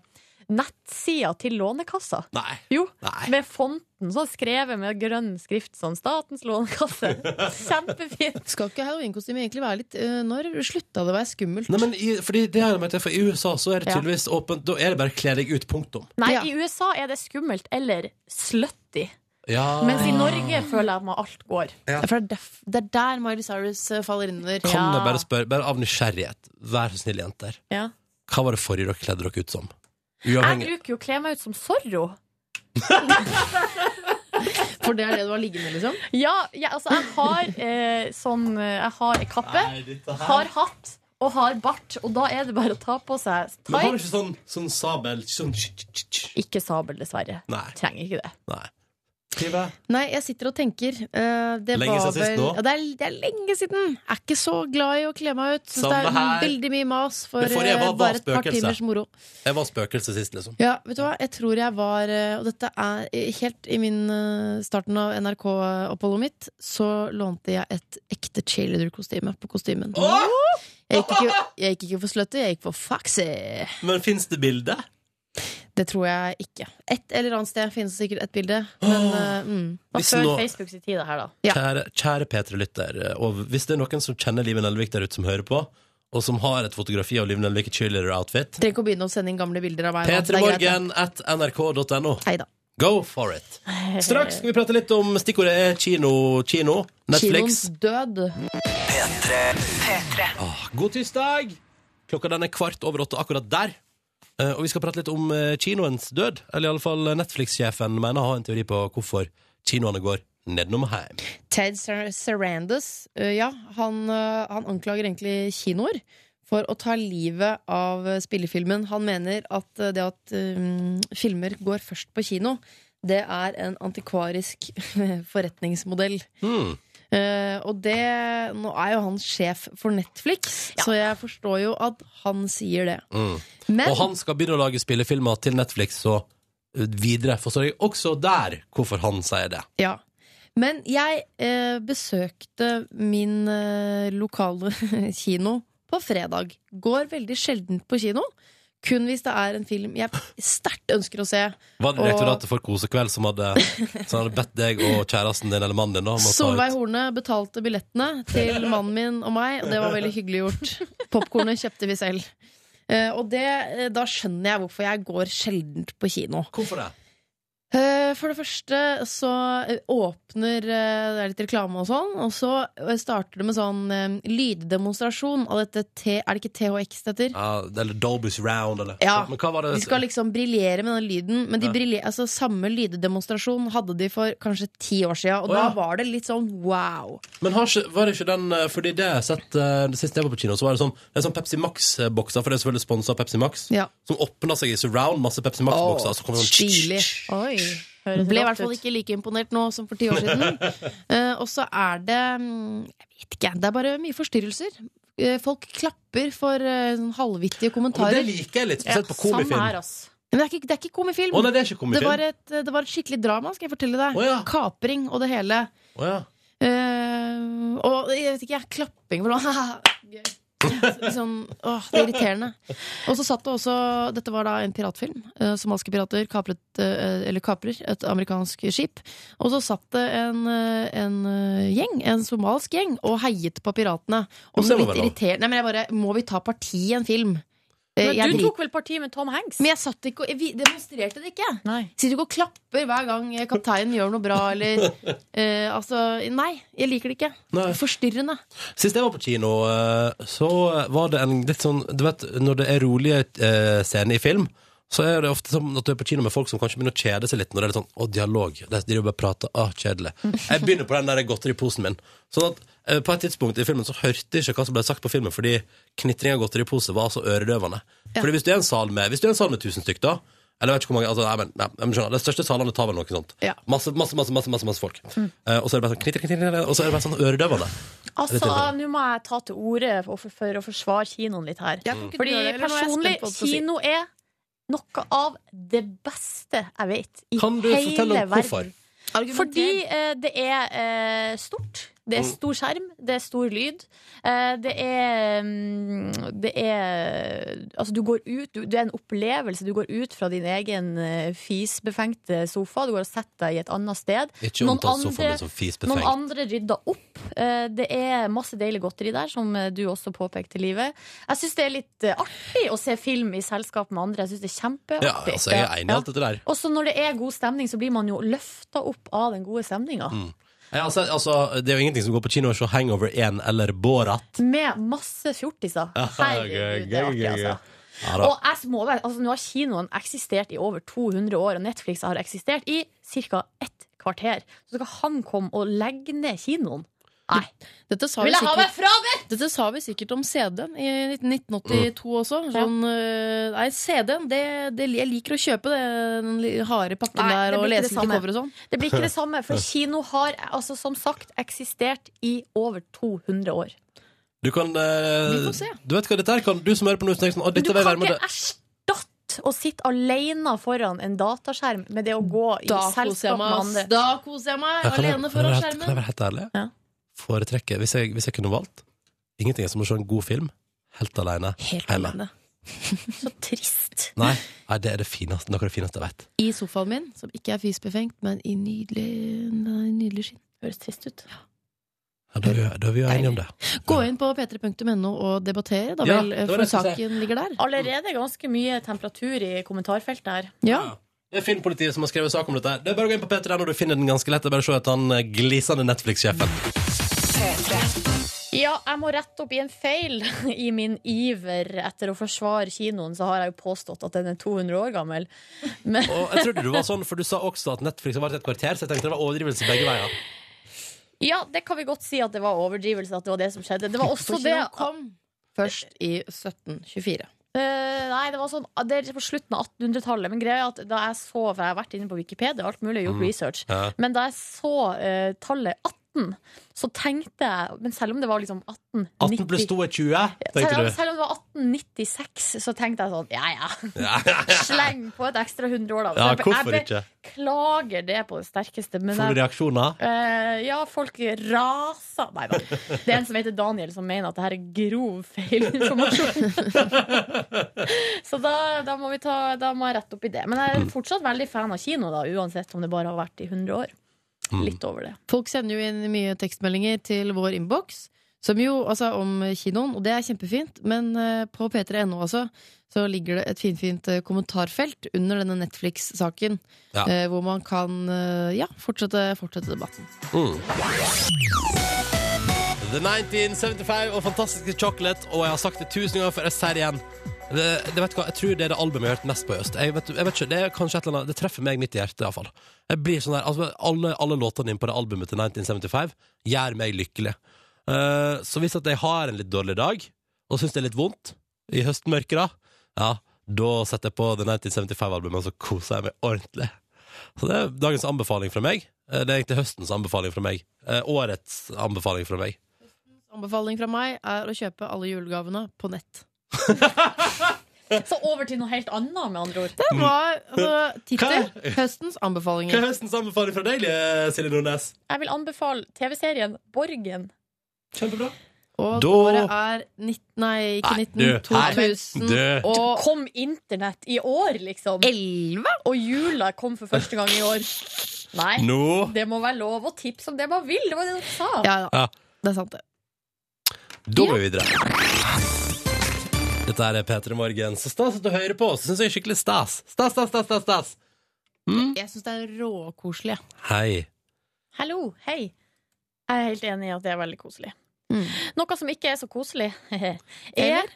nettsida til Lånekassa. Nei. Jo, Nei. med fonten så skrevet med grønn skrift sånn 'Statens lånekasse'. Kjempefint. Skal ikke heroinkostyme egentlig være litt uh, Når slutta det å være skummelt? Nei, men i, fordi det har jeg merket, for I USA så er det Ja. tydeligvis åpent. Da er det bare kle deg ut, punktum. Nei, Ja. i USA er det skummelt eller slutty. Ja. Mens i Norge føler jeg at alt går. For det er, er der Miley Cyrus øh, faller inn under. Kan Ja. jeg bare spørre, bare av nysgjerrighet, vær så snill, jenter. Ja. Hva var det forrige dere kledde dere ut som? Jeg bruker jo å kle meg ut som Zorro. For det er det du har liggende, liksom? Ja, ja, altså, jeg har eh, sånn eh, Jeg har ei kappe, Nei, har hatt og har bart, og da er det bare å ta på seg Men har du tights. ikke sånn, sånn sabel sånn. Ikke sabel, dessverre. Nei. Trenger ikke det. Nei. Trive? Nei, jeg sitter og tenker. Uh, det Lenge var siden sist nå? Ja, det, er, det er lenge siden. Jeg er ikke så glad i å kle meg ut. Syns det er veldig mye mas for var bare et par timers moro. Jeg var spøkelse sist, liksom. Ja, vet du hva? Jeg tror jeg var øh, Og dette er helt i min starten av NRK-oppholdet mitt, så lånte jeg et ekte cheerleader-kostyme på kostymen. Jeg gikk, ikke, jeg gikk ikke for slutty, jeg gikk for foxy. Men fins det bilde? Det tror jeg ikke. Et eller annet sted finnes sikkert et bilde. Men uh, mm. Og før nå- Facebooks tid, her, da. Ja. Kjære, kjære P3-lytter, og hvis det er noen som kjenner Liven Nelvik der ute som hører på, og som har et fotografi av Liv Nelvik i cheerleader-outfit, Trenger ikke å begynne å sende inn gamle bilder av meg. nå. Det er greit, p3morgen at nrk.no. Go for it! Straks skal vi prate litt om stikkordet er kino. kino Netflix. Kinoens død. Ah, god tirsdag! Klokka den er kvart over åtte akkurat der. Eh, og vi skal prate litt om eh, kinoens død. Eller iallfall Netflix-sjefen mener å ha en teori på hvorfor kinoene går nedenom hjem. Ted Sar- Sarandos, øh, ja, han, han anklager egentlig kinoer for å ta livet av spillefilmen. Han mener at det at um, filmer går først på kino, det er en antikvarisk forretningsmodell. Hmm. Eh, og det Nå er jo han sjef for Netflix, så jeg forstår jo at han sier det. Mm. Men Og han skal begynne å lage spillefilmer til Netflix og eh, videre. Forstår jeg også der hvorfor han sier det. Ja. Men jeg uh, besøkte min uh, lokale kino på fredag. Går veldig sjelden på kino. Kun hvis det er en film jeg sterkt ønsker å se. Var det Og- Direktoratet for kosekveld som hadde, som hadde bedt deg og kjæresten din eller mannen din om å Solveig Horne betalte billettene til mannen min og meg. og Det var veldig hyggelig gjort. Popkornet kjøpte vi selv. Eh, og det, eh, da skjønner jeg hvorfor jeg går sjelden på kino. Hvorfor det? Eh, For det første så eh, åpner eh, Det er litt reklame og sånn, og så starter det med sånn lyddemonstrasjon av dette T... Er det ikke THX det heter? Ja, eller Dolby's Round, eller Ja, Men hva var det? De skal liksom briljere med den lyden, men de Ja. altså, samme lyddemonstrasjon hadde de for kanskje ti år siden, og oh, ja. da var det litt sånn wow. Men har ikke, var det ikke den Fordi det jeg har sett det siste jeg var på kino, så var det sånn, det er sånn Pepsi Max-bokser, for det er selvfølgelig sponsa Pepsi Max, Ja. som åpna seg i surround, masse Pepsi Max-bokser. Åh, så kom det sånn stilig. Oi. Ble i hvert fall ikke like imponert nå som for ti år siden. uh, og så er det mm, Jeg vet ikke, det er bare mye forstyrrelser. Uh, folk klapper for uh, sånn halvvittige Og det liker jeg litt, Ja, spesielt på komifilm. her. Men det er ikke, det er ikke komifilm. Oh, nei, det er ikke det, var et, det var et skikkelig drama, skal jeg fortelle deg. Oh, ja. Kapring og det hele. Oh, ja. Eh, og jeg vet ikke, jeg, klapping for noe. Sånn, åh, det er irriterende. Og så satt det også Dette var da en piratfilm. Uh, Somalske pirater kapret, uh, eller kaprer et amerikansk skip. Og så satt det en, uh, en eh, gjeng, en somalsk gjeng, og heiet på piratene. Og så litt irriterende. Nei, men jeg bare Må vi ta parti i en film? Eh, Men jeg du drit- tok vel parti med Tom Hanks? men jeg satt ikke og jeg demonstrerte det ikke. Nei. Sitter ikke og klapper hver gang kapteinen gjør noe bra, eller uh, Altså, nei. Jeg liker det ikke. Nei. Forstyrrende. Sist jeg var på kino, eh, så var det en litt sånn Du vet, når det er rolige eh, scener i film, så er det ofte sånn at du er på kino med folk som kanskje begynner å kjede seg litt når det er litt sånn Å, dialog. De driver bare og prater. Å, kjedelig. Jeg begynner på den der godteriposen min. Sånn at eh, på et tidspunkt i filmen så hørte jeg ikke hva som ble sagt på filmen, fordi knitring av godteripose var så øredøvende. Fordi hvis du er en sal med Hvis du er en sal med tusen stykk, da eller jeg vet ikke hvor mange, altså, nei, men, nei, men skjønner, De største salene tar vel noe sånt. Ja. Masse, masse, masse, masse, masse, masse folk. Eh, og så er det bare sånn knitring, knitring, og så er det bare sånn øredøvende. Altså. Nå må jeg ta til orde for, for, for å forsvare kinoen litt her. Jeg Fordi er personlig, kino er noe av det beste jeg vet i Kan du hele fortelle om hvorfor? verden. Fordi eh, det er eh, stort. Det er stor skjerm, det er stor lyd. Eh, det er mm, Det er Altså, du går ut du, Det er en opplevelse. Du går ut fra din egen eh, fisbefengte sofa. Du går og setter deg i et annet sted. Ikke Noen andre- Noen andre rydder opp. Eh, Det er masse deilig godteri der, som du også påpekte, Livet. Jeg syns det er litt artig å se film i selskap med andre. Jeg syns det er kjempeartig. Ja, altså, jeg er enig i alt dette der. Og så når det er god stemning, så blir man jo løfta opp av den gode stemninga. Mm. Ja, altså, altså, det er jo ingenting som går på kino og ser Hangover 1 eller Borat. Med masse fjortiser. Herregud, det er artig, altså. Ja. Og jeg må være, altså, nå har kinoen eksistert i over 200 år, og Netflix har eksistert i ca. ett kvarter. Så skal han komme og legge ned kinoen? Nei. Dette sa, vi Vil jeg ha meg sikkert, dette sa vi sikkert om CD-en i 1982 også. Sånn, øh, nei, CD-en, det, det, jeg liker å kjøpe det, den li- harde pakken Nei, det der, og blir ikke lese det litt samme. cover og sånn. Det blir ikke det samme, for kino har altså, som sagt eksistert i over 200 år. Du kan eh, Vi får se. Du vet hva dette her kan Du som hører på nå, tenker sånn, å, Men du vil jeg kan være med ikke erstatte å sitte alene foran en dataskjerm med det å gå i Da koser jeg selskap meg, med ass. andre. Da koser jeg meg, kan alene kan jeg foran være helt- Kan jeg være helt ærlig? Ja. Foretrekke, hvis jeg, hvis jeg kunne valgt Ingenting er som å se en god film Helt alene Helt hjemme. alene. Så trist. Nei, nei, det er det fineste, noe av det fineste jeg vet I sofaen min, som ikke er fysbefengt, men i nydelig, nei, nydelig skinn. Høres trist ut. ja, da, er vi, da er vi jo enige om det Gå inn på p3.no og debattere, da Ja, vel, det var for det jeg skulle saken ligger der. Allerede ganske mye temperatur i kommentarfeltet her. Ja. Det er Filmpolitiet som har skrevet sak om dette. Det er bare å gå inn på P3 når du finner den ganske lett Det er bare å se etter han eh, glisende Netflix-sjefen Ja, jeg må rette opp i en feil. I min iver etter å forsvare kinoen, så har jeg jo påstått at den er 200 år gammel. Men Og jeg trodde du var sånn, for du sa også at Netflix har vært et kvarter Så jeg tenkte det var overdrivelse begge veier ja, det kan vi godt si at det var overdrivelse, at det var det som skjedde. Det var også det kom først i 1724. Uh, nei, det var sånn Det er på slutten av 1800-tallet. Men greia er at da jeg så For jeg har vært inne på Wikipedia, alt mulig, gjort research. Ja. Men da jeg så uh, tallet 18, så tenkte jeg Men selv om det var liksom 1890 18 pluss 2 er 20, selv, tenkte om- du. selv om det var 1896, så tenkte jeg sånn Ja ja, Ja, ja, ja. sleng på et ekstra 100 år, da. ja, jeg- hvorfor jeg ikke? beklager det på det sterkeste. Men Får du jeg, reaksjoner? eh, ja, folk raser Nei da. Det er en som heter Daniel, som mener at det her er grov feilinformasjon. Så da, da, må vi ta, da må jeg rette opp i det. Men jeg er fortsatt veldig fan av kino, da, uansett om det bare har vært i 100 år. Mm. Litt over det. Folk sender jo inn mye tekstmeldinger til vår innboks som jo, altså om kinoen, og det er kjempefint, men eh, på p3.no altså, så ligger det et finfint eh, kommentarfelt under denne Netflix-saken, Ja. eh, hvor man kan ja, fortsette, fortsette debatten. Mm. The 1975 og fantastiske Chocolate, og jeg har sagt det tusen ganger før jeg sier det igjen. Det, det vet hva, Jeg tror det er det albumet jeg har hørt mest på i høst. Jeg vet, jeg vet ikke, Det er kanskje et eller annet Det treffer meg midt i hjertet, iallfall. Sånn der, altså, alle, alle låtene dine på det albumet til 1975 gjør meg lykkelig. Uh, så hvis at jeg har en litt dårlig dag, og syns det er litt vondt i høstmørket, da, ja, da setter jeg på The 1975-albumet, og så koser jeg meg ordentlig. Så det er dagens anbefaling fra meg. Eh, Det er egentlig høstens anbefaling fra meg. Eh, Årets anbefaling fra meg. Høstens Anbefaling fra meg er å kjøpe alle julegavene på nett. Så over til noe helt annet, med andre ord. Det var altså, tittel Høstens Høstens Hva er høstens anbefaling fra deg, Silje Nordnes? Jeg vil anbefale TV-serien Borgen. Kjempebra. Og Da- året er 19, Nei, ikke Nei, 19, du, 2000 du. og Kom internett i år, liksom? 11? Og jula kom for første gang i år. Nei. no. Det må være lov å tipse om det man vil. Det var det dere sa. Ja, ja, Ja. det er sant, det. Da går vi videre. Dette er P3 Morgen. Så stas at du hører på oss. Syns jeg er skikkelig stas. Stas, stas, stas, stas, stas. Jeg syns det er råkoselig. Hei. Hallo, hei. Jeg er helt enig i at det er veldig koselig. Mm. Noe som ikke er så koselig, er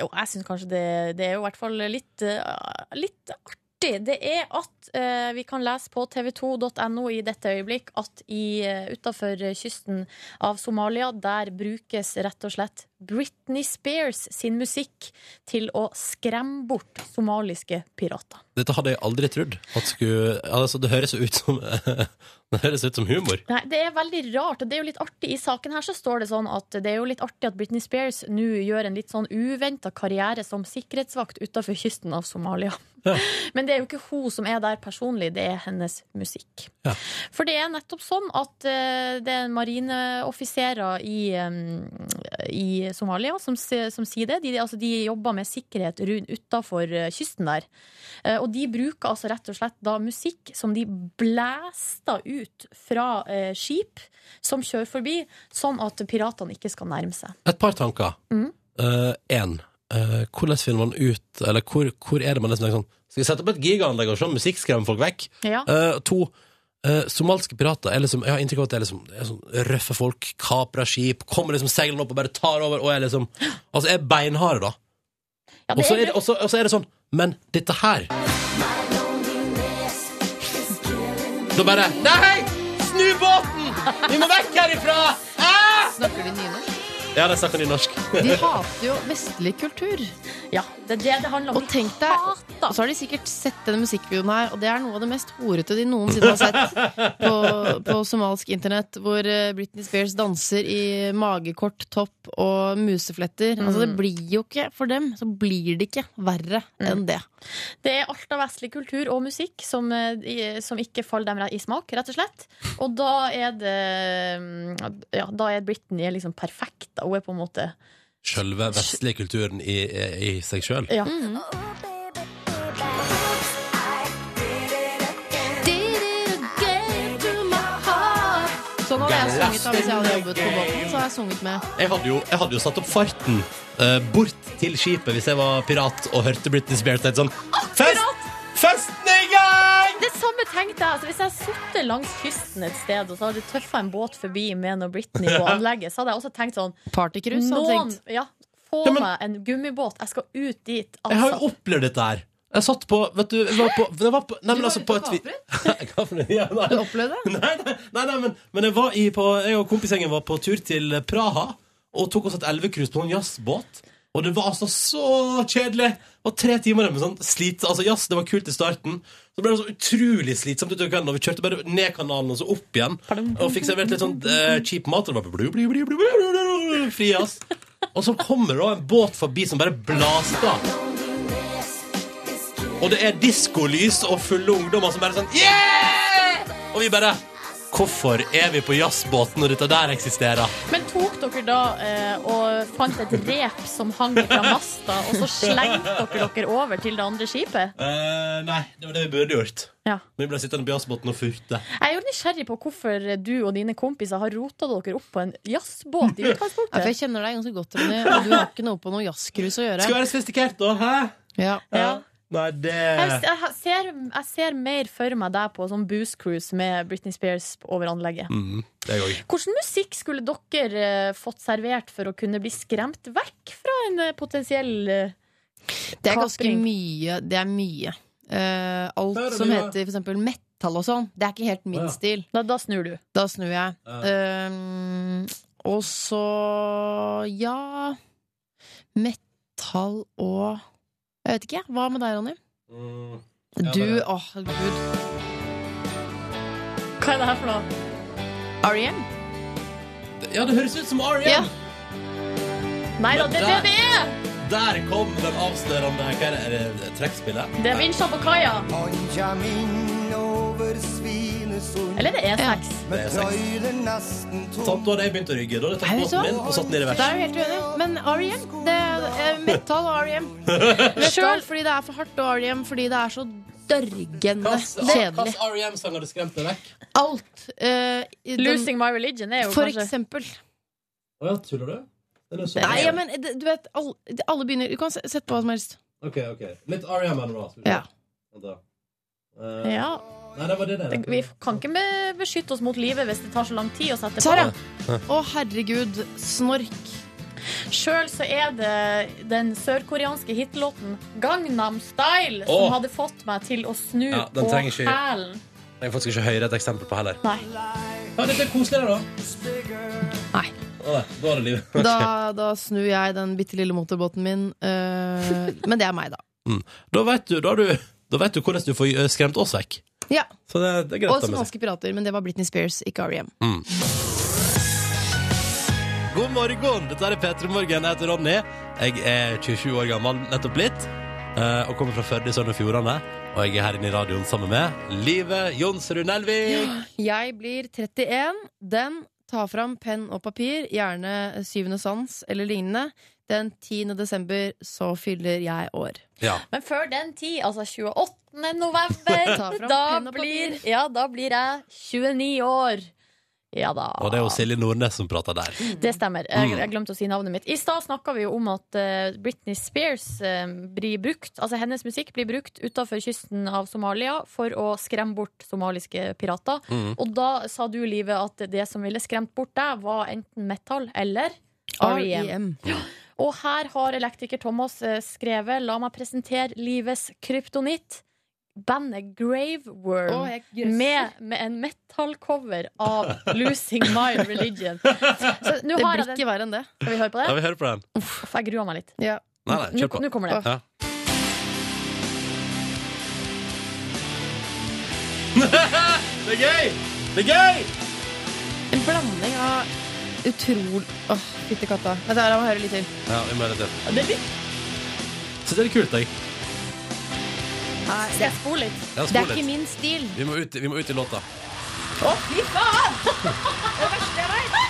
Jo, jeg syns kanskje det, det er jo i hvert fall litt, eh, litt artig. Det er at uh, vi kan lese på tv2.no i dette øyeblikk at i, uh, utafor kysten av Somalia, der brukes rett og slett Britney Spears sin musikk til å skremme bort somaliske pirater. Dette hadde jeg aldri trodd. At skulle, altså, det høres jo ut som Det høres ut som humor. Nei, Det er veldig rart, og det er jo litt artig. I saken her så står det sånn at det er jo litt artig at Britney Spears nå gjør en litt sånn uventa karriere som sikkerhetsvakt utafor kysten av Somalia. Ja. Men det er jo ikke hun som er der personlig, det er hennes musikk. Ja. For det er nettopp sånn at eh, det er marineoffiserer i, i Somalia som, som sier det. De, altså, de jobber med sikkerhet utafor kysten der. Eh, og de bruker altså rett og slett da musikk som de blæster ut fra eh, skip som kjører forbi, sånn at piratene ikke skal nærme seg. Et par tanker. Én. hvordan finner man ut Eller hvor, hvor er det man liksom sånn Skal vi sette opp et gigaanlegg og se musikk skremmer folk vekk? Ja. Uh, to. Eh, somalske pirater er liksom Jeg har inntrykk av at det er liksom er sånn røffe folk, kaprer skip, kommer liksom seilende opp og bare tar over, og er liksom Altså er beinharde, da. Ja, Og så er, er, er det sånn Men dette her Da bare Nei! Snu båten! Vi må vekk herifra! Ah! Snakker de nynorsk? Ja, det snakker de norsk. De hater jo vestlig kultur. ja, det er det det handler om. Og tenk deg, og så har de sikkert sett denne musikkvideoen her, og det er noe av det mest horete de noensinne har sett på, på somalsk internett, hvor eh, Britney Spears danser i magekort topp og musefletter. Altså, det blir jo ikke, for dem, så blir det ikke verre enn det. Det er alt av vestlig kultur og musikk som, eh, som ikke faller dem i smak, rett og slett. Og da er det mm, Ja, da er Britney liksom perfekt. da. Hun er på en måte Sjølve vestlige kulturen i, i, seg sjøl. Ja. Sånn jeg sunget da hvis jeg hadde jobbet på båten. Så har jeg sunget med Jeg hadde jo, jeg hadde jo satt opp farten eh, bort til skipet hvis jeg var pirat og hørte Britney Spears. Sånn, Fest! Festen er i gang! Det samme tenkte jeg. Altså, hvis jeg hadde sittet langs kysten et sted, og så hadde tøffa en båt forbi med noe Britney på anlegget, så hadde jeg også tenkt sånn partycruise. hadde jeg Noen, tenkt. ja, få Ja, men- meg en gummibåt. Jeg skal ut dit. Jeg har jo Altså. opplevd dette her. Jeg satt på Vet du, jeg var på, jeg var på Nei, men altså på et vi-? Ja, Har nei. du opplevd det? Nei, nei, nei, nei men, men jeg var i på Jeg og kompisgjengen var på tur til Praha og tok oss et elvecruise på en jazzbåt. Og det var altså så kjedelig. Det var tre timer med sånn slit. Altså jazz, det var kult i starten. Så ble det så utrolig slitsomt utover kvelden. Og vi kjørte bare ned kanalen og så opp igjen. Og fikk servert litt sånn uh, cheap mat. Og det var blu, blu, blu, blu, blu, blu, blu, fri jazz. Og så kommer da en båt forbi som bare blaster. Og det er diskolys og fulle ungdommer som bare sånn Yeah! Og vi bare Hvorfor er vi på jazzbåten når dette der eksisterer? Men tok dere da eh, og fant et rep som hang fra masta, og så slengte dere dere over til det andre skipet? Uh, nei, det var det vi burde gjort. Ja. Vi ble sittende på jazzbåten og furte. Jeg er jo nysgjerrig på hvorfor du og dine kompiser har rota dere opp på en jazzbåt i Ja, for utgangspunktet. jeg kjenner deg ganske godt, Ronny, og du har ikke noe på noe jazzcruise å gjøre. Skal være sofistikert, da. Hæ? Ja. Ja. Nei, det Jeg, jeg, ser, jeg ser mer for meg deg på sånn booze cruise med Britney Spears over anlegget. mm, Det er jeg òg. Musikk skulle dere eh, fått servert for å kunne bli skremt vekk fra en eh, potensiell kapring? Det er ganske mye. Det er mye. Uh, alt det, som heter for eksempel metal og sånn, det er ikke helt min ja. stil. Da, da snur du. Da snur jeg. Ja. Um, og så ja Metal og Jeg vet ikke, hva med deg, Ronny? Mm. Du, det- åh, gud. Hva er det her for noe? R.E.M.? Ja, det høres ut som R.E.M. Ja. Nei da, det er det det er! Der kom den avslørende Hva er det? Er det trekkspillet? Det er vinsja på kaia. Eller det er E6. Det er sex. Sant, da hadde jeg begynt å rygge. Da hadde jeg tatt båten min og satt den i Det er jo helt uenig. Men R.E.M. Det er eh, metal og R.E.M. Sjøl fordi det er for hardt, og R.E.M. fordi det er så dørgende kjedelig. Hvilken R.E.M.-sang du skremt deg vekk? Alt. Uh, den- Losing My Religion er jo For kanskje eksempel. Å ja, tuller du? Er Nei, ja, men du vet, alle, alle begynner Du kan sette på hva som helst. OK, OK. Litt R.E.M. vi se. Ja. Da. Eh, Ja. Nei, det var det. Det- Vi kan ikke be- beskytte oss mot livet hvis det tar så lang tid å sette Sara! på. Å, herregud. Snork. Sjøl så er det den sørkoreanske hitlåten Gangnam Style som hadde fått meg til å snu Ja, den på trenger ikke- hælen. Jeg har faktisk ikke høre et eksempel på heller. Nei. Ja, dette er koselig, da. Nei. Å, nei, da er det livet. Da, da snur jeg den bitte lille motorbåten min. eh, men det er meg, da. Da vet du, da har du, da vet du hvordan du får eh, skremt oss vekk. Ja. Så det, det er greit. Og med pirater, men det var Britney Spears, ikke R.E.M. Mm. God morgen! Dette er P3 Morgen. Jeg heter Ronny. Jeg er 27 år gammel, nettopp blitt. eh, Og kommer fra Førde i Sogn og Fjordane. Og jeg er her inne i radioen sammen med Live Jonsrud Nelvik. Jeg blir 31. Den tar fram penn og papir, gjerne Syvende sans eller lignende. Den 10. desember så fyller jeg år. Ja. Men før den tid, altså 28. november, da blir, ja, da blir jeg 29 år. Ja da. Og det er jo Silje Nordnes som prater der. Det stemmer. Jeg, Mm. jeg glemte å si navnet mitt. I stad snakka vi jo om at eh, Britney Spears eh, blir brukt, altså hennes musikk blir brukt utafor kysten av Somalia for å skremme bort somaliske pirater. Mm. Og da sa du, Live, at det som ville skremt bort deg, var enten metal eller R.E.M. R.E.M. Og her har elektriker Thomas eh, skrevet La meg presentere livets kryptonitt. Bandet Grave Worm. Å, jeg grøsser. med, med en metal-cover av Losing My Religion. Så nå Det har blir jeg ikke verre enn det. Skal vi høre på Ja, det? vi hører på den. Uff, jeg gruer meg litt. Ja. Nei, nei, Nå, kjør på. nå kommer det. Ja. Det er gøy! Det er gøy! En blanding av utrolig Åh, fytti katta. Vent, da, jeg må høre litt til. Ja, vi må høre til. Det er litt, Så det er litt kult, jeg. skal jeg spole litt? Ja, Det er er ikke min stil. Vi må ut, vi må ut i låta. Å, fy faen! Det er verste jeg vet.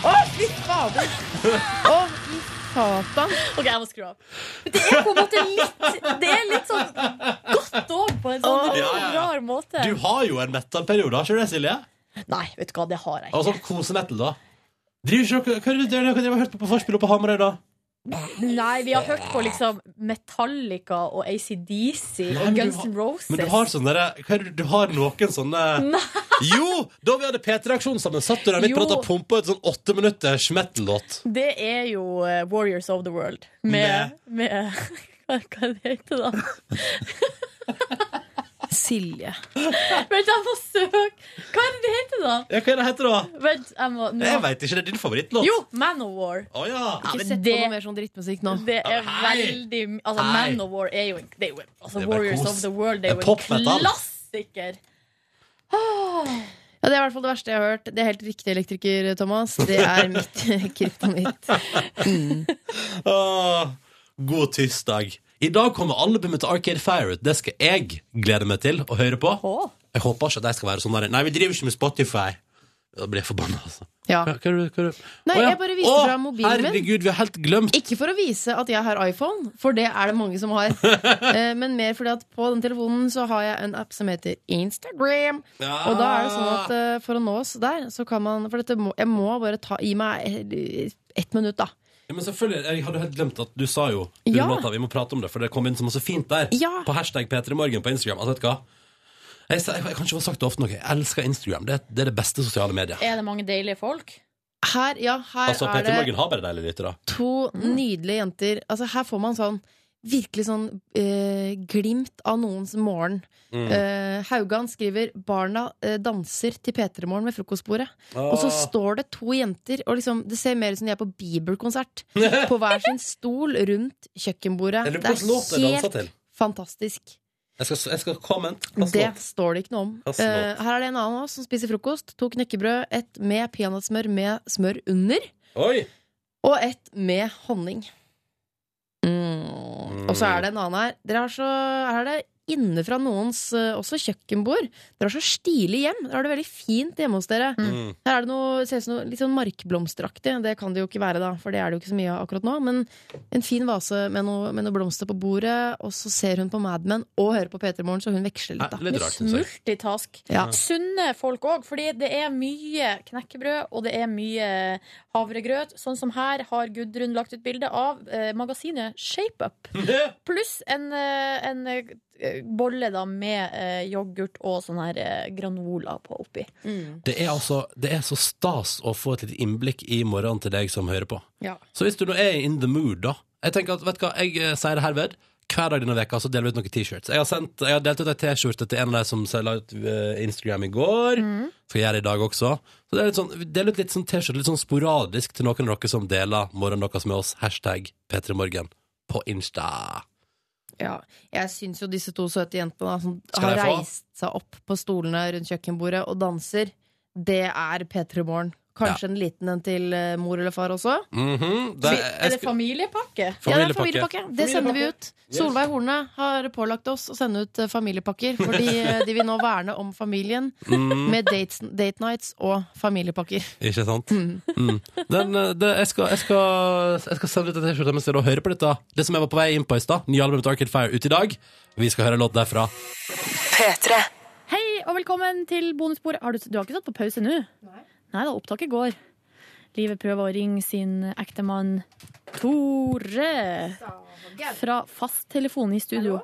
Å, fy fader! Å, fy satan. Ok, jeg må skru av. Det er på en måte litt Det er litt sånn godt òg, på en sånn Ja, ja, ja. rar måte. Du har jo en metal-periode, har ikke du det, Silje? Nei, vet du hva, det har jeg ikke. Altså kosemetal, da. Driver ikke Hva er det dere har hørt på på forspill og på Hamarøy, da? Nei, vi har hørt på liksom Metallica og ACDC Nei, og Guns N' Roses. Men du har sånne der, er Du har noen sånne Jo! Da vi hadde P3-aksjon sammen, satt du der midt på natta og pumpa ut sånn åtte minutters metal-låt. Det er jo eh, Warriors of the World. Med, med Hva hva det heter det da? Silje. Vent, jeg må søke. Hva er det det heter, da? Ja, hva er det heter da? Vent, jeg må nå. Jeg veit ikke, det er din favorittlåt. Jo, Manowar. Å ja. Ja, Ikke ja, sett det- på noe mer sånn drittmusikk nå. Det er Hei. veldig Altså, Hei. Manowar er jo en det er jo, altså, er Warriors kos. of the World. Det er jo en klassiker. Ja, Det er i hvert fall det verste jeg har hørt. Det er helt riktig, elektriker Thomas. Det er mitt kryptonitt. Åh, god tirsdag. I dag kommer albumet til Arcade Fire ut. Det skal jeg glede meg til å høre på. Jeg håper ikke at de skal være sånn der Nei, vi driver ikke med Spotify. Da blir jeg forbanna, altså. Ja. Hva, hva, hva, Nei, Å, ja. jeg bare viser fra mobilen min. Herregud, vi har helt glemt. Ikke for å vise at jeg har iPhone, for det er det mange som har. Eh, Men mer fordi at på den telefonen så har jeg en app som heter Instagram. Ja. Og da er det sånn at eh, for å nå oss der, så kan man For dette må, jeg må bare ta i meg ett ett minutt, da. Ja, men selvfølgelig, Jeg hadde helt glemt at du sa jo Ja. under Vi må prate om det, for det kom inn så masse fint der. Ja. På hashtag P3morgen på Instagram. Altså, vet du hva? Jeg, jeg, jeg kan ikke få sagt det ofte nok. Jeg elsker Instagram. Det, det er det beste sosiale mediet. Er det mange deilige folk? Her, ja, her Altså, er P3 det Morgen har bare deilige lyttere. to nydelige jenter. Altså, her får man sånn virkelig sånn eh, glimt av noens morgen. Mm. Eh, Haugan skriver 'Barna eh, danser til P3morgen ved frokostbordet'. Og så står det to jenter, og liksom, det ser mer ut som de er på Bieber-konsert. på hver sin stol rundt kjøkkenbordet. Det danser helt fantastisk. Jeg skal, jeg skal comment. Det står det ikke noe om. Eh, her er det en annen oss som spiser frokost. To knekkebrød, ett med peanøttsmør med smør under, Oi! og ett med honning. Mm. Og så er det en annen her. Dere har så, er det inne fra noens eh, også kjøkkenbord. Dere har så stilig hjem. Dere har det veldig fint hjemme hos dere. Mm. Her er det noe, ser ut som noe litt sånn markblomsteraktig. Det kan det jo ikke være, da, for det er det jo ikke så mye av akkurat nå. Men en fin vase med noe, med noe blomster på bordet, og så ser hun på Mad Men og hører på P3 Morgen, så hun veksler litt, da. Litt rart. Multitask. Ja. Sunne folk òg, fordi det er mye knekkebrød og det er mye havregrøt. Sånn som her har Gudrun lagt ut bilde av eh, magasinet ShapeUp. Pluss en, eh, en eh, bolle da med eh, yoghurt og sånn her eh, granola på oppi. Det er altså Det er så stas å få et lite innblikk i morgenen til deg som hører på. Ja. Så hvis du nå er in the mood, da Jeg tenker at, vet du hva, jeg eh, sier det herved. Hver dag denne veka så deler vi ut noen T-shirts. Jeg har, sendt, jeg har delt ut ei T-skjorte til en av de som la ut eh, Instagram i går. Skal gjøre det i dag også. Så det er litt sånn, Vi deler ut litt sånn T-skjorte litt sånn sporadisk til noen av dere som deler morgenen deres med oss. Hashtag P3morgen på Insta. Ja, jeg syns jo disse to søte jentene da, som har reist seg opp på stolene rundt kjøkkenbordet og danser, det er P3 Morgen. Kanskje en liten en til eh, mor eller far også? Mhm, det, er er det familiepakke? familiepakke? Ja, det er familiepakke. Det sender vi ut. Yes. Solveig Horne har pålagt oss å sende ut eh, familiepakker, fordi eh, de vil nå verne om familien Mm. med dates, date nights og familiepakker. Ikke sant? Mm. Den, det, jeg, skal, jeg, skal, jeg skal sende ut en T-skjorte mens dere hører på dette. Det som jeg var på vei inn på i stad. Nye albumet til Arcade Fire ute i dag. Vi skal høre en låt derfra. P3. Hei og velkommen til bonusbord. Har du, du har ikke satt på pause nå? Nei. Nei da, opptaket går. Livet prøver å ringe sin ektemann Tore fra fasttelefonen i studio.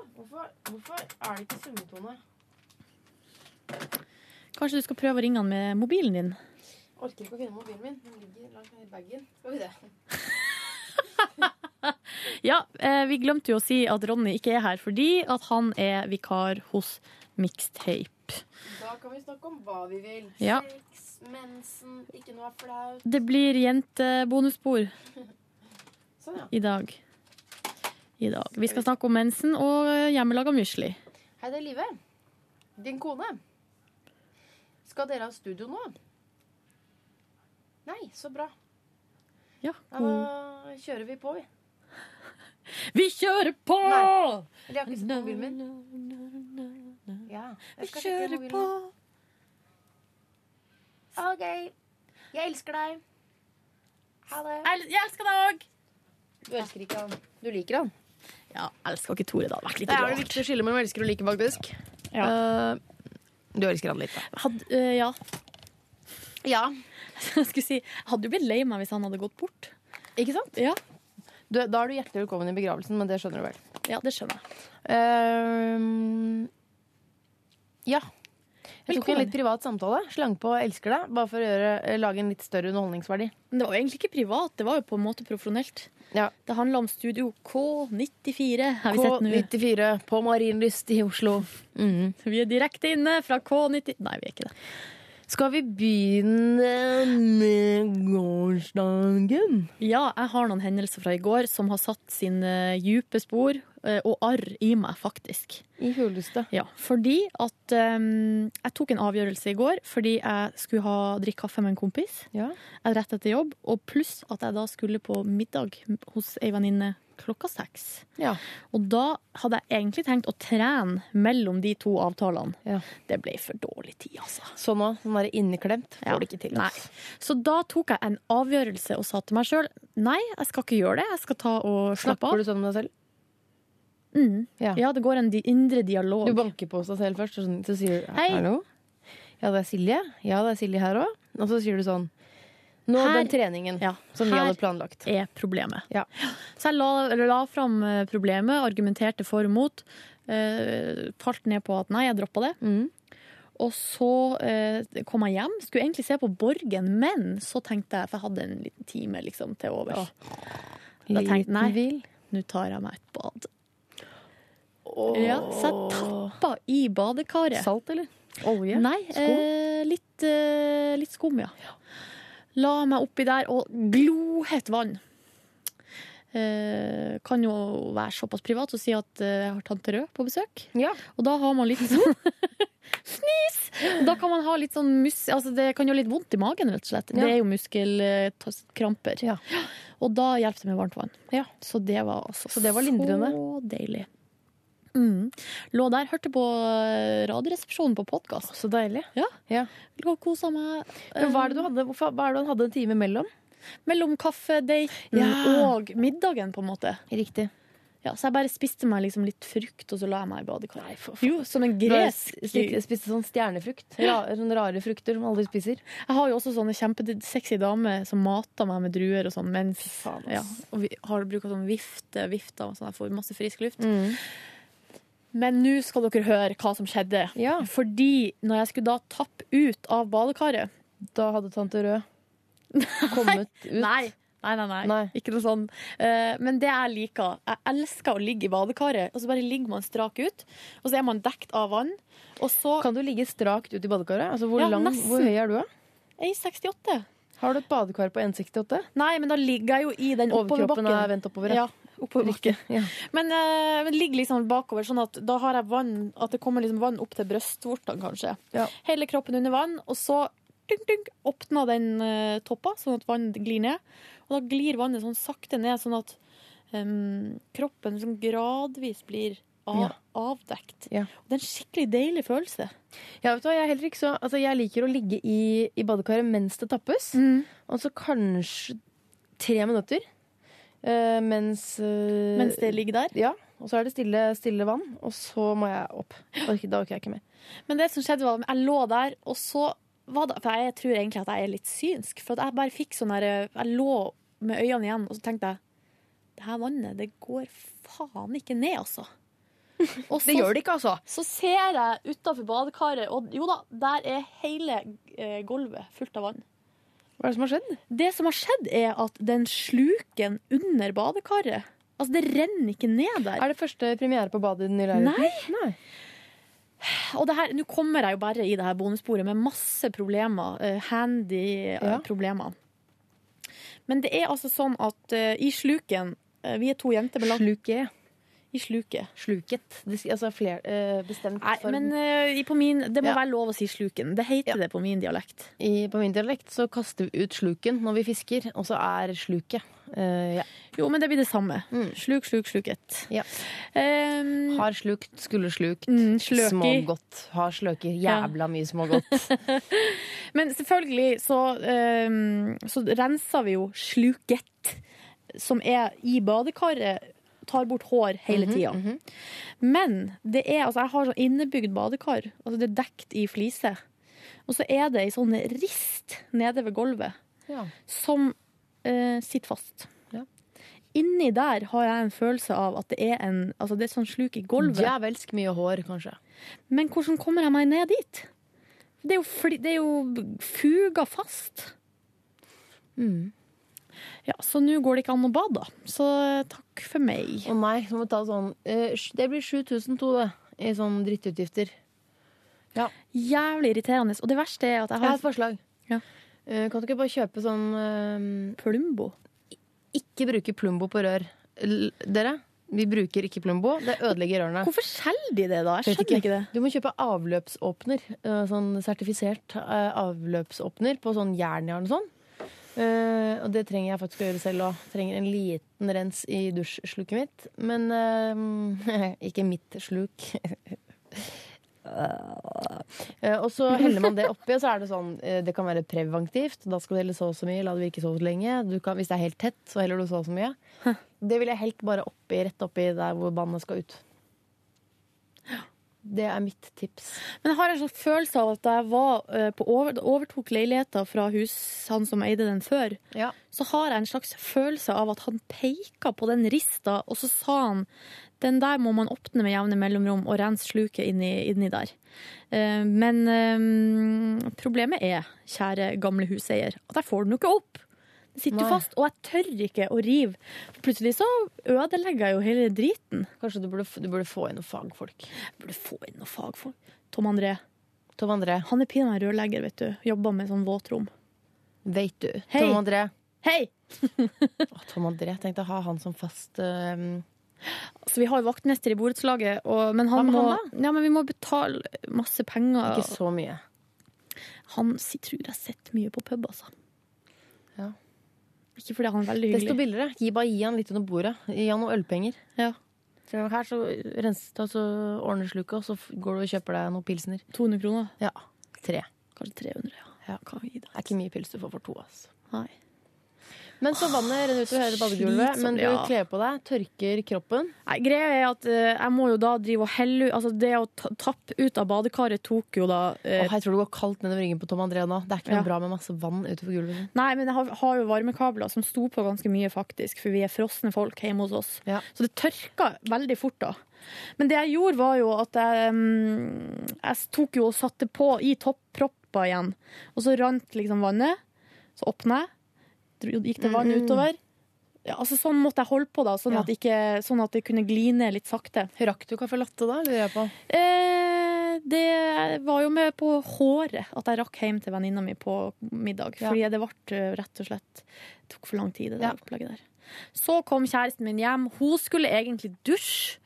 Hvorfor, er det ikke summetone? Kanskje du skal prøve å ringe han med mobilen din? Orker ikke å finne mobilen min. Den ligger langt nedi i bagen. Skal vi det? Ja, eh, vi glemte jo å si at Ronny ikke er her fordi at han er vikar hos Mixtape. Da kan vi snakke om hva vi vil. Ja. Sex, mensen, ikke noe flaut. Det blir jentebonusbord Sånn, ja. i dag. I dag. Vi skal snakke om mensen og hjemmelaga musli. Hei, det er Live. Din kone. Skal dere ha studio nå? Nei, så bra. Ja, da kjører vi på, vi. Vi kjører på! Nei. Jeg har ikke sett mobilen min. Ja, Vi kjører på. OK. Jeg elsker deg. Ha det. Jeg jeg elsker deg òg! Du elsker ikke han. Du liker han. Ja, elsker ikke Tore. Det hadde vært litt Det er det rart. viktige skillet mellom elsker og liker, faktisk. Ja. Uh, du elsker han litt, da. Had, uh, ja. Ja. Jeg skulle si, jeg hadde jo blitt lei meg hvis han hadde gått bort. Ikke sant? Ja, Du, da er du hjertelig velkommen i begravelsen, men det skjønner du vel. ja det skjønner jeg. Uh, ja. Jeg tok en litt privat samtale. Slang på 'elsker deg', bare for å gjøre, eh, lage en litt større underholdningsverdi. Men det var jo egentlig ikke privat, det var jo på en måte profesjonelt. Ja. Det handla om Studio K94, har vi sett nå. K94 på Marienlyst i Oslo. Mm. Vi er direkte inne fra K90 Nei, vi er ikke det. Skal vi begynne med gårsdagen? Ja, jeg har noen hendelser fra i går som har satt sine dype spor eh, og arr i meg, faktisk. I huleste. Ja, fordi at um, jeg tok en avgjørelse i går fordi jeg skulle ha drikke kaffe med en kompis Ja. rett etter jobb, og pluss at jeg da skulle på middag hos ei venninne klokka seks. Ja. Og da hadde jeg egentlig tenkt å trene mellom de to avtalene. Ja. Det ble for dårlig tid, altså. Så nå, sånn der inneklemt, får Ja. det ikke til. Nei. Så da tok jeg en avgjørelse og sa til meg sjøl nei, jeg skal ikke gjøre det. Jeg skal ta og slappe Snakker av. du sånn med deg selv? Mm. Ja. Ja, det går en indre dialog. Du banker på deg selv først, og så sier du. 'hallo'? Ja, det er Silje. Ja, det er Silje her òg. Og så sier du sånn Nå Her- den treningen Ja, som vi hadde planlagt. Her er problemet. Ja. Så jeg la, la fram eh, problemet, argumenterte for og mot. eh, falt ned på at nei, jeg droppa det. Mm. Og så eh, kom jeg hjem. Skulle egentlig se på Borgen, men så tenkte jeg, for jeg hadde en liten time liksom, til overs. Da tenkte jeg nei, nå tar jeg meg et bad. Ja, så jeg tappa i badekaret. Salt, eller? Olje? Nei, eh, litt, eh, litt skum, ja. La meg oppi der, og glohett vann. Eh, kan jo være såpass privat å si at eh, jeg har tante Rød på besøk. Ja. Og da har man litt sånn Snis! Da kan man ha litt sånn mus... Altså, det kan gjøre litt vondt i magen, rett og slett. Det er jo muskelkramper. Ja. Og da hjelper det med varmt vann. Ja. Så det var altså Så det var så deilig. Mm. Lå der, hørte på eh, Radioresepsjonen på podkast. Så deilig. Ja. Ja. Lå og kosa meg. Men hva er det du hadde, hvorfor, hva er det du hadde en time mellom? Mellom kaffedaten Ja. og middagen, på en måte. Riktig. Ja, så jeg bare spiste meg liksom litt frukt, og så la jeg meg i badekaret. Jo, som en gresk s- spiste, sånn stjernefrukt. Ja, sånne rare frukter som alle spiser. Jeg har jo også sånne kjempesexy damer som mater meg med druer og sånn, mens faen, ja, Og vi har brukt sånn vifte, vifter, sånn jeg får masse frisk luft. Mm. Men nå skal dere høre hva som skjedde. Ja. Fordi når jeg skulle da tappe ut av badekaret Da hadde tante Rød kommet ut. Nei. Nei, nei, nei. Nei. Ikke noe sånn. Uh, men det jeg liker Jeg elsker å ligge i badekaret, og så bare ligger man strak ut. Og så er man dekt av vann. Og så Kan du ligge strakt ut i badekaret? Altså, hvor, Ja, lang, hvor høy er du, da? er jeg 68. Har du et badekar på 1,68? Nei, men da ligger jeg jo i den Overkroppen oppoverbakken. er vendt oppover. Ja, oppoverbakke. Ja. Men eh, men ligger liksom bakover, sånn at da har jeg vann At det kommer liksom vann opp til brystvortene, kanskje. Ja. Hele kroppen under vann, og så dunk, dunk, åpner den uh, toppa, sånn at vann glir ned. Og da glir vannet sånn sakte ned, sånn at um, kroppen liksom gradvis blir av, Ja. avdekt. Ja. Det er en skikkelig deilig følelse. Ja, vet du hva, jeg, så, altså, jeg liker å ligge i, i badekaret mens det tappes. Og så kanskje tre minutter. Eh, mens eh, Mens det ligger der. Ja. Og så er det stille, stille vann, og så må jeg opp. Da orker jeg ikke mer. Men det som skjedde var at jeg lå der, og så var det For jeg tror egentlig at jeg er litt synsk. For jeg bare fikk sånn der Jeg lå med øynene igjen, og så tenkte jeg Det her vannet, det går faen ikke ned, altså. Og Det gjør det ikke, altså. Så ser jeg utafor badekaret, og jo da, der er hele eh, gulvet fullt av vann. Hva er det som har skjedd? Det som har skjedd, er at den sluken under badekaret Altså, det renner ikke ned der. Er det første premiere på badet i den nye leiligheten? Nei. Nei. Og det her, nå kommer jeg jo bare i det her bonussporet med masse problemer. Uh, handy uh, Ja. problemer. Men det er altså sånn at uh, i sluken Vi er to jenter med lang Sluket. I sluket. Sluket. Altså fler, eh, bestemt Nei, form. men eh, i- på min, det må Ja. være lov å si sluken. Det heter Ja. det på min dialekt. I, på min dialekt så kaster vi ut sluken når vi fisker, og så er sluket. Uh, ja. Jo, men det blir det samme. Mm. Sluk, sluk, sluket. Ja. Um, Har slukt, skulle slukt. Mm, sløker. Smågodt. Har sløki. Jævla mye smågodt. Men selvfølgelig så, um, så renser vi jo sluket, som er i badekaret. Tar bort hår hele tida. Men det er, altså, jeg har sånn innebygd badekar. Altså det er dekt i flise. Og så er det ei sånn rist nede ved gulvet Ja. som eh, sitter fast. Ja. Inni der har jeg en følelse av at det er en Altså det er sånn sluk i gulvet. Djevelsk mye hår, kanskje. Men hvordan kommer jeg meg ned dit? det er jo, fli, det er jo fuga fast. Mm. Ja, så nå går det ikke an å bade, da. Så eh, takk for meg. Å nei, så må vi ta sånn eh, Det blir 7002, det. I sånn drittutgifter. Ja. Jævlig irriterende. Og det verste er at jeg har Jeg har et forslag. Ja. Eh, kan du ikke bare kjøpe sånn eh, Plumbo. Ikke bruke Plumbo på rør. L dere, vi bruker ikke Plumbo. Det ødelegger rørene. Hvorfor selger de det, da? Jeg skjønner ikke det. Du må kjøpe avløpsåpner. Sånn sertifisert avløpsåpner på sånn jernjern og sånn. Eh, og det trenger jeg faktisk å gjøre selv òg. Trenger en liten rens i dusjsluket mitt. Men uh, ikke mitt sluk. Uh, og så heller man det oppi, og så er det sånn Det kan være preventivt. Da skal du helle så og så mye, la det virke så og så lenge. Du kan, hvis det er helt tett, så heller du så og så mye. Det vil jeg helt bare oppi, rett oppi der hvor vannet skal ut. Det er mitt tips. Men jeg har en sånn følelse av at da jeg var, eh, på over, overtok leiligheten fra hus, han som eide den før, Ja. så har jeg en slags følelse av at han peka på den rista, og så sa han den der må man åpne med jevne mellomrom og rense sluket inni, inni der. Eh, Men eh, problemet er, kjære gamle huseier, at jeg får den jo ikke opp. Sitter jo fast, og jeg tør ikke å rive. Plutselig så ødelegger jeg jo hele driten. Kanskje du burde, du burde få inn noen fagfolk. Jeg burde få inn noen fagfolk. Tom André. Tom André, Han er pinadø rørlegger, vet du. Jobber med sånn våtrom. vet du. Hei. Tom André. Hei! Tom André, tenkte å ha han som fast um... Så vi har jo vaktmester i borettslaget, men han må, han ja, men vi må betale masse penger. Ikke så mye. Han tror jeg sitter mye på pub, altså. Ikke fordi han er veldig Desto hyggelig. billigere. Gi, bare gi han litt under bordet. Gi han noen ølpenger. Ja. Så her så renses det, og så ordner sluket, og så går du og kjøper deg noen pilsner. 200 kroner. Ja. Tre. Kanskje 300, ja. Ja. Kan vi gi det. Det er ikke mye pils du får for to, altså. Nei. Men så vannet renner utover hele badegulvet, men du kler på deg, tørker kroppen. Nei, greia er at eh, jeg må jo da drive og helle ut Altså, det å ta, tappe ut av badekaret tok jo da eh, Åh, jeg tror det går kaldt nedover ryggen på Tom André nå. Det er ikke noe Ja. bra med masse vann utover gulvet. Nei, men jeg har, har jo varmekabler som sto på ganske mye, faktisk. For vi er frosne folk hjemme hos oss. Ja. Så det tørka veldig fort da. Men det jeg gjorde, var jo at jeg, mm, jeg tok jo og satte på i topproppa igjen. Og så rant liksom vannet. Så åpna jeg. Gikk det vann Mm, mm. utover. Ja, altså Sånn måtte jeg holde på, da, sånn, Ja. at, ikke, sånn at det kunne gli ned litt sakte. Rakk du caffè latte da, jeg på? Eh, det var jo med på håret at jeg rakk hjem til venninna mi på middag. Ja. Fordi det ble eh, rett og slett det tok for lang tid, det der opplegget der. Så kom kjæresten min hjem. Hun skulle egentlig dusje.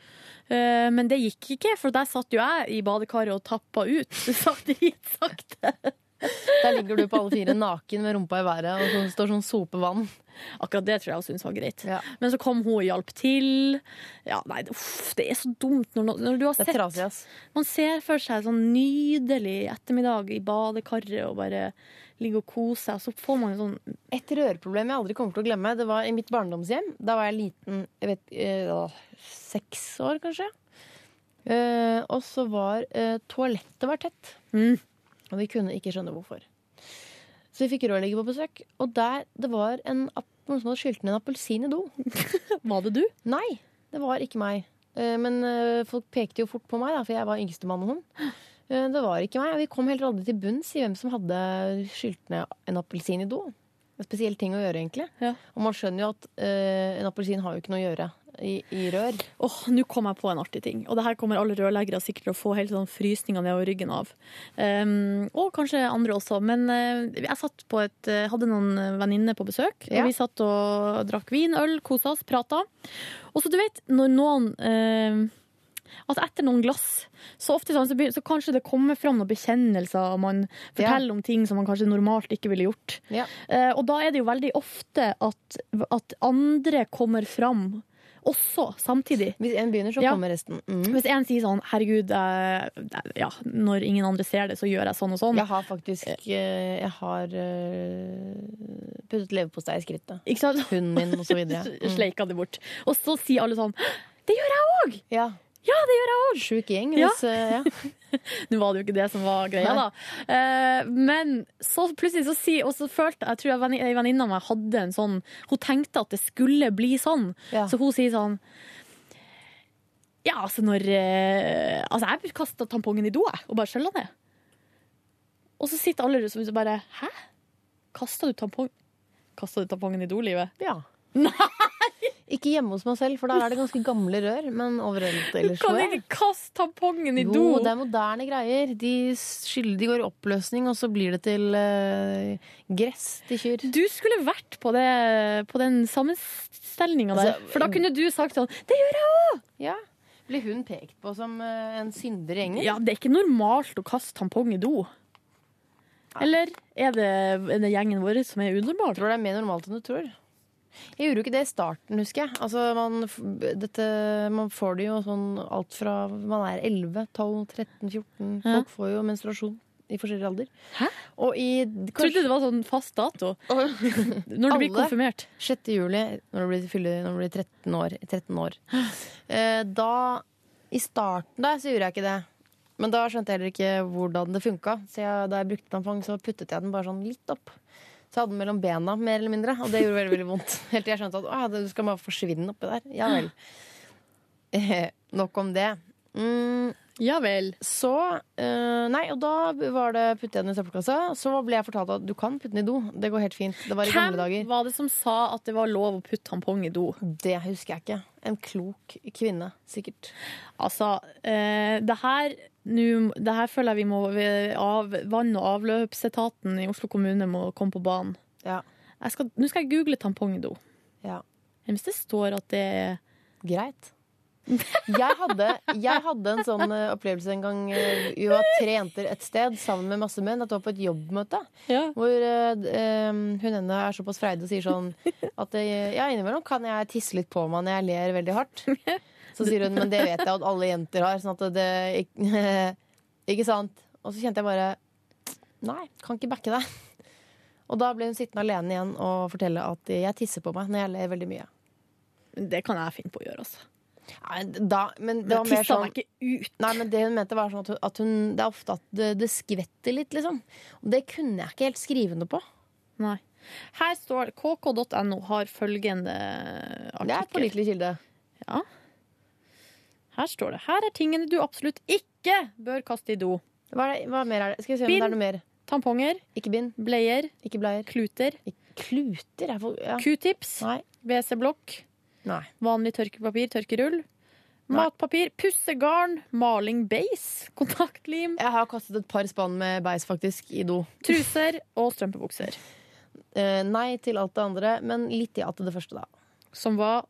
eh, Men det gikk ikke, for der satt jo jeg i badekaret og tappa ut. Sakte, sakte. Der ligger du på alle fire naken med rumpa i været, og så står sånn sopevann. Akkurat det tror jeg hun syntes var greit. Ja. Men så kom hun og hjalp til. Ja, nei, uff, det er så dumt når, når du har sett trasig. Man ser for seg sånn nydelig ettermiddag i badekaret og bare ligge og kose seg, så får man en sånn Et rørproblem jeg aldri kommer til å glemme, det var i mitt barndomshjem. Da var jeg liten, jeg vet, eh, seks år kanskje. Eh, og så var eh, toalettet var tett. Mm. Og vi kunne ikke skjønne hvorfor. Så vi fikk rørlegger på besøk, og der det var en, noen som hadde skylt ned en appelsin i do. Var det du? Nei, det var ikke meg. Eh, Men eh, folk pekte jo fort på meg, da, for jeg var yngstemann og sånn. Det var ikke meg. Vi kom heller aldri til bunns i hvem som hadde skylt ned en appelsin i do. En spesiell ting å gjøre, egentlig. Ja. Og man skjønner jo at en appelsin har jo ikke noe å gjøre i, i rør. Åh, nå kom jeg på en artig ting. Og det her kommer alle rørleggere sikkert til å få helt sånn frysninger nedover ryggen av. Um, og kanskje andre også. Men uh, jeg satt på et, uh, hadde noen venninner på besøk, Ja. og vi satt og drakk vin, øl, kosa oss, prata. Og så du vet, når noen uh, Altså etter noen glass, så ofte sånn, så, så kanskje det kommer fram noen bekjennelser, og man forteller om ting som man kanskje normalt ikke ville gjort. Ja. Eh, og da er det jo veldig ofte at, at andre kommer fram også, samtidig. Hvis en begynner, så Ja. kommer resten. Mm. Hvis en sier sånn 'herregud, eh, ja, når ingen andre ser det, så gjør jeg sånn og sånn'. Jeg har faktisk eh, Jeg har eh, puttet leverpostei i skrittet. Ikke sant? Hunden min, og så videre. Mm. Sleika det bort. Og så sier alle sånn 'det gjør jeg òg'! Ja. Ja, det gjør jeg òg! Sjuk gjeng. Ja. Hvis, eh, ja. Nå var det jo ikke det som var greia, Nei. da. Eh, men så plutselig så si, Og så følte jeg tror jeg ei venninne av meg hadde en sånn Hun tenkte at det skulle bli sånn. Ja. Så hun sier sånn Ja, altså når eh, Altså, jeg kasta tampongen i do, jeg, og bare skjølla ned. Og så sitter alle rundt og bare Hæ? Kasta du tampong Kasta du tampongen i do-livet? Ja. Ikke hjemme hos meg selv, for der er det ganske gamle rør. Men overalt ellers Du Kan ikke kaste tampongen i do! Jo, det er moderne greier. De, skylder, de går i oppløsning, og så blir det til uh, gress til kyr. Du skulle vært på, det, på den sammenstillinga der. Altså, For da kunne du sagt sånn Det gjør jeg òg! Ja. Blir hun pekt på som uh, en synder i gjengen? Ja, det er ikke normalt å kaste tampong i do. Eller er det, er det gjengen vår som er unormal? Jeg tror det er mer normalt enn du tror. Jeg gjorde jo ikke det i starten, husker jeg. Altså, man, dette, man får det jo sånn alt fra man er 11, 12, 13, 14 Ja. Folk får jo menstruasjon i forskjellig alder. Hæ? Og i Trodde det var sånn fast dato. Når du blir konfirmert. 6. juli, når du blir, fyller, når du blir 13 år. 13 år. Eh, da I starten der så gjorde jeg ikke det. Men da skjønte jeg heller ikke hvordan det funka. Så jeg, da jeg brukte tampong, så puttet jeg den bare sånn litt opp. Så jeg hadde den mellom bena, mer eller mindre. Og det gjorde veldig veldig vondt. Helt til jeg skjønte at det skal bare forsvinne oppi der. Ja vel. Eh, nok om det. Mm, Ja vel. så eh, Nei, og da var det puttet jeg den i søppelkassa. Så ble jeg fortalt at du kan putte den i do. Det går helt fint. Det var i Hvem gamle dager. var det som sa at det var lov å putte tampong i do? Det husker jeg ikke. En klok kvinne, sikkert. Altså, eh, det her nå- det her føler jeg vi må av, Vann- og avløpsetaten i Oslo kommune må komme på banen. Ja. Skal, nå skal jeg google tampongdo. Ja. Hvis det står at det er Greit. Jeg hadde, jeg hadde en sånn eh, opplevelse en gang. eh, Vi var tre jenter et sted sammen med masse menn. Det var på et jobbmøte. Ja. Hvor uh, hun ene er såpass freidig og sier sånn at ja, innimellom kan jeg tisse litt på meg når jeg ler veldig hardt. Så sier hun men det vet jeg at alle jenter har. Sånn at det ikke, ikke sant? Og så kjente jeg bare Nei, kan ikke backe deg. Og da ble hun sittende alene igjen og fortelle at jeg tisser på meg når jeg ler veldig mye. Det kan jeg finne på å gjøre, altså. Nei, da, men det Men var mer sånn meg ikke ut. Nei, men det hun mente var sånn at, hun, at hun, det er ofte at det, det skvetter litt, liksom. Og det kunne jeg ikke helt skrive noe på. Nei. Her står kk.no har følgende artikkel. Det er pålitelig kilde. Ja. Her står det Her er tingene du absolutt ikke bør kaste i do. Hva, er det, hva mer er det? Skal vi se om det er noe mer. Tamponger, Ikke bind, bleier, ikke bleier. kluter, Kluter er for ja. q-tips, Nei. WC-blokk, Nei. vanlig tørkepapir, tørkerull, matpapir, pussegarn, maling beis, kontaktlim, Jeg har kastet et par spann med beis, faktisk, i do. truser og strømpebukser. Uh, nei til alt det andre, men litt ja til det første, da. Som var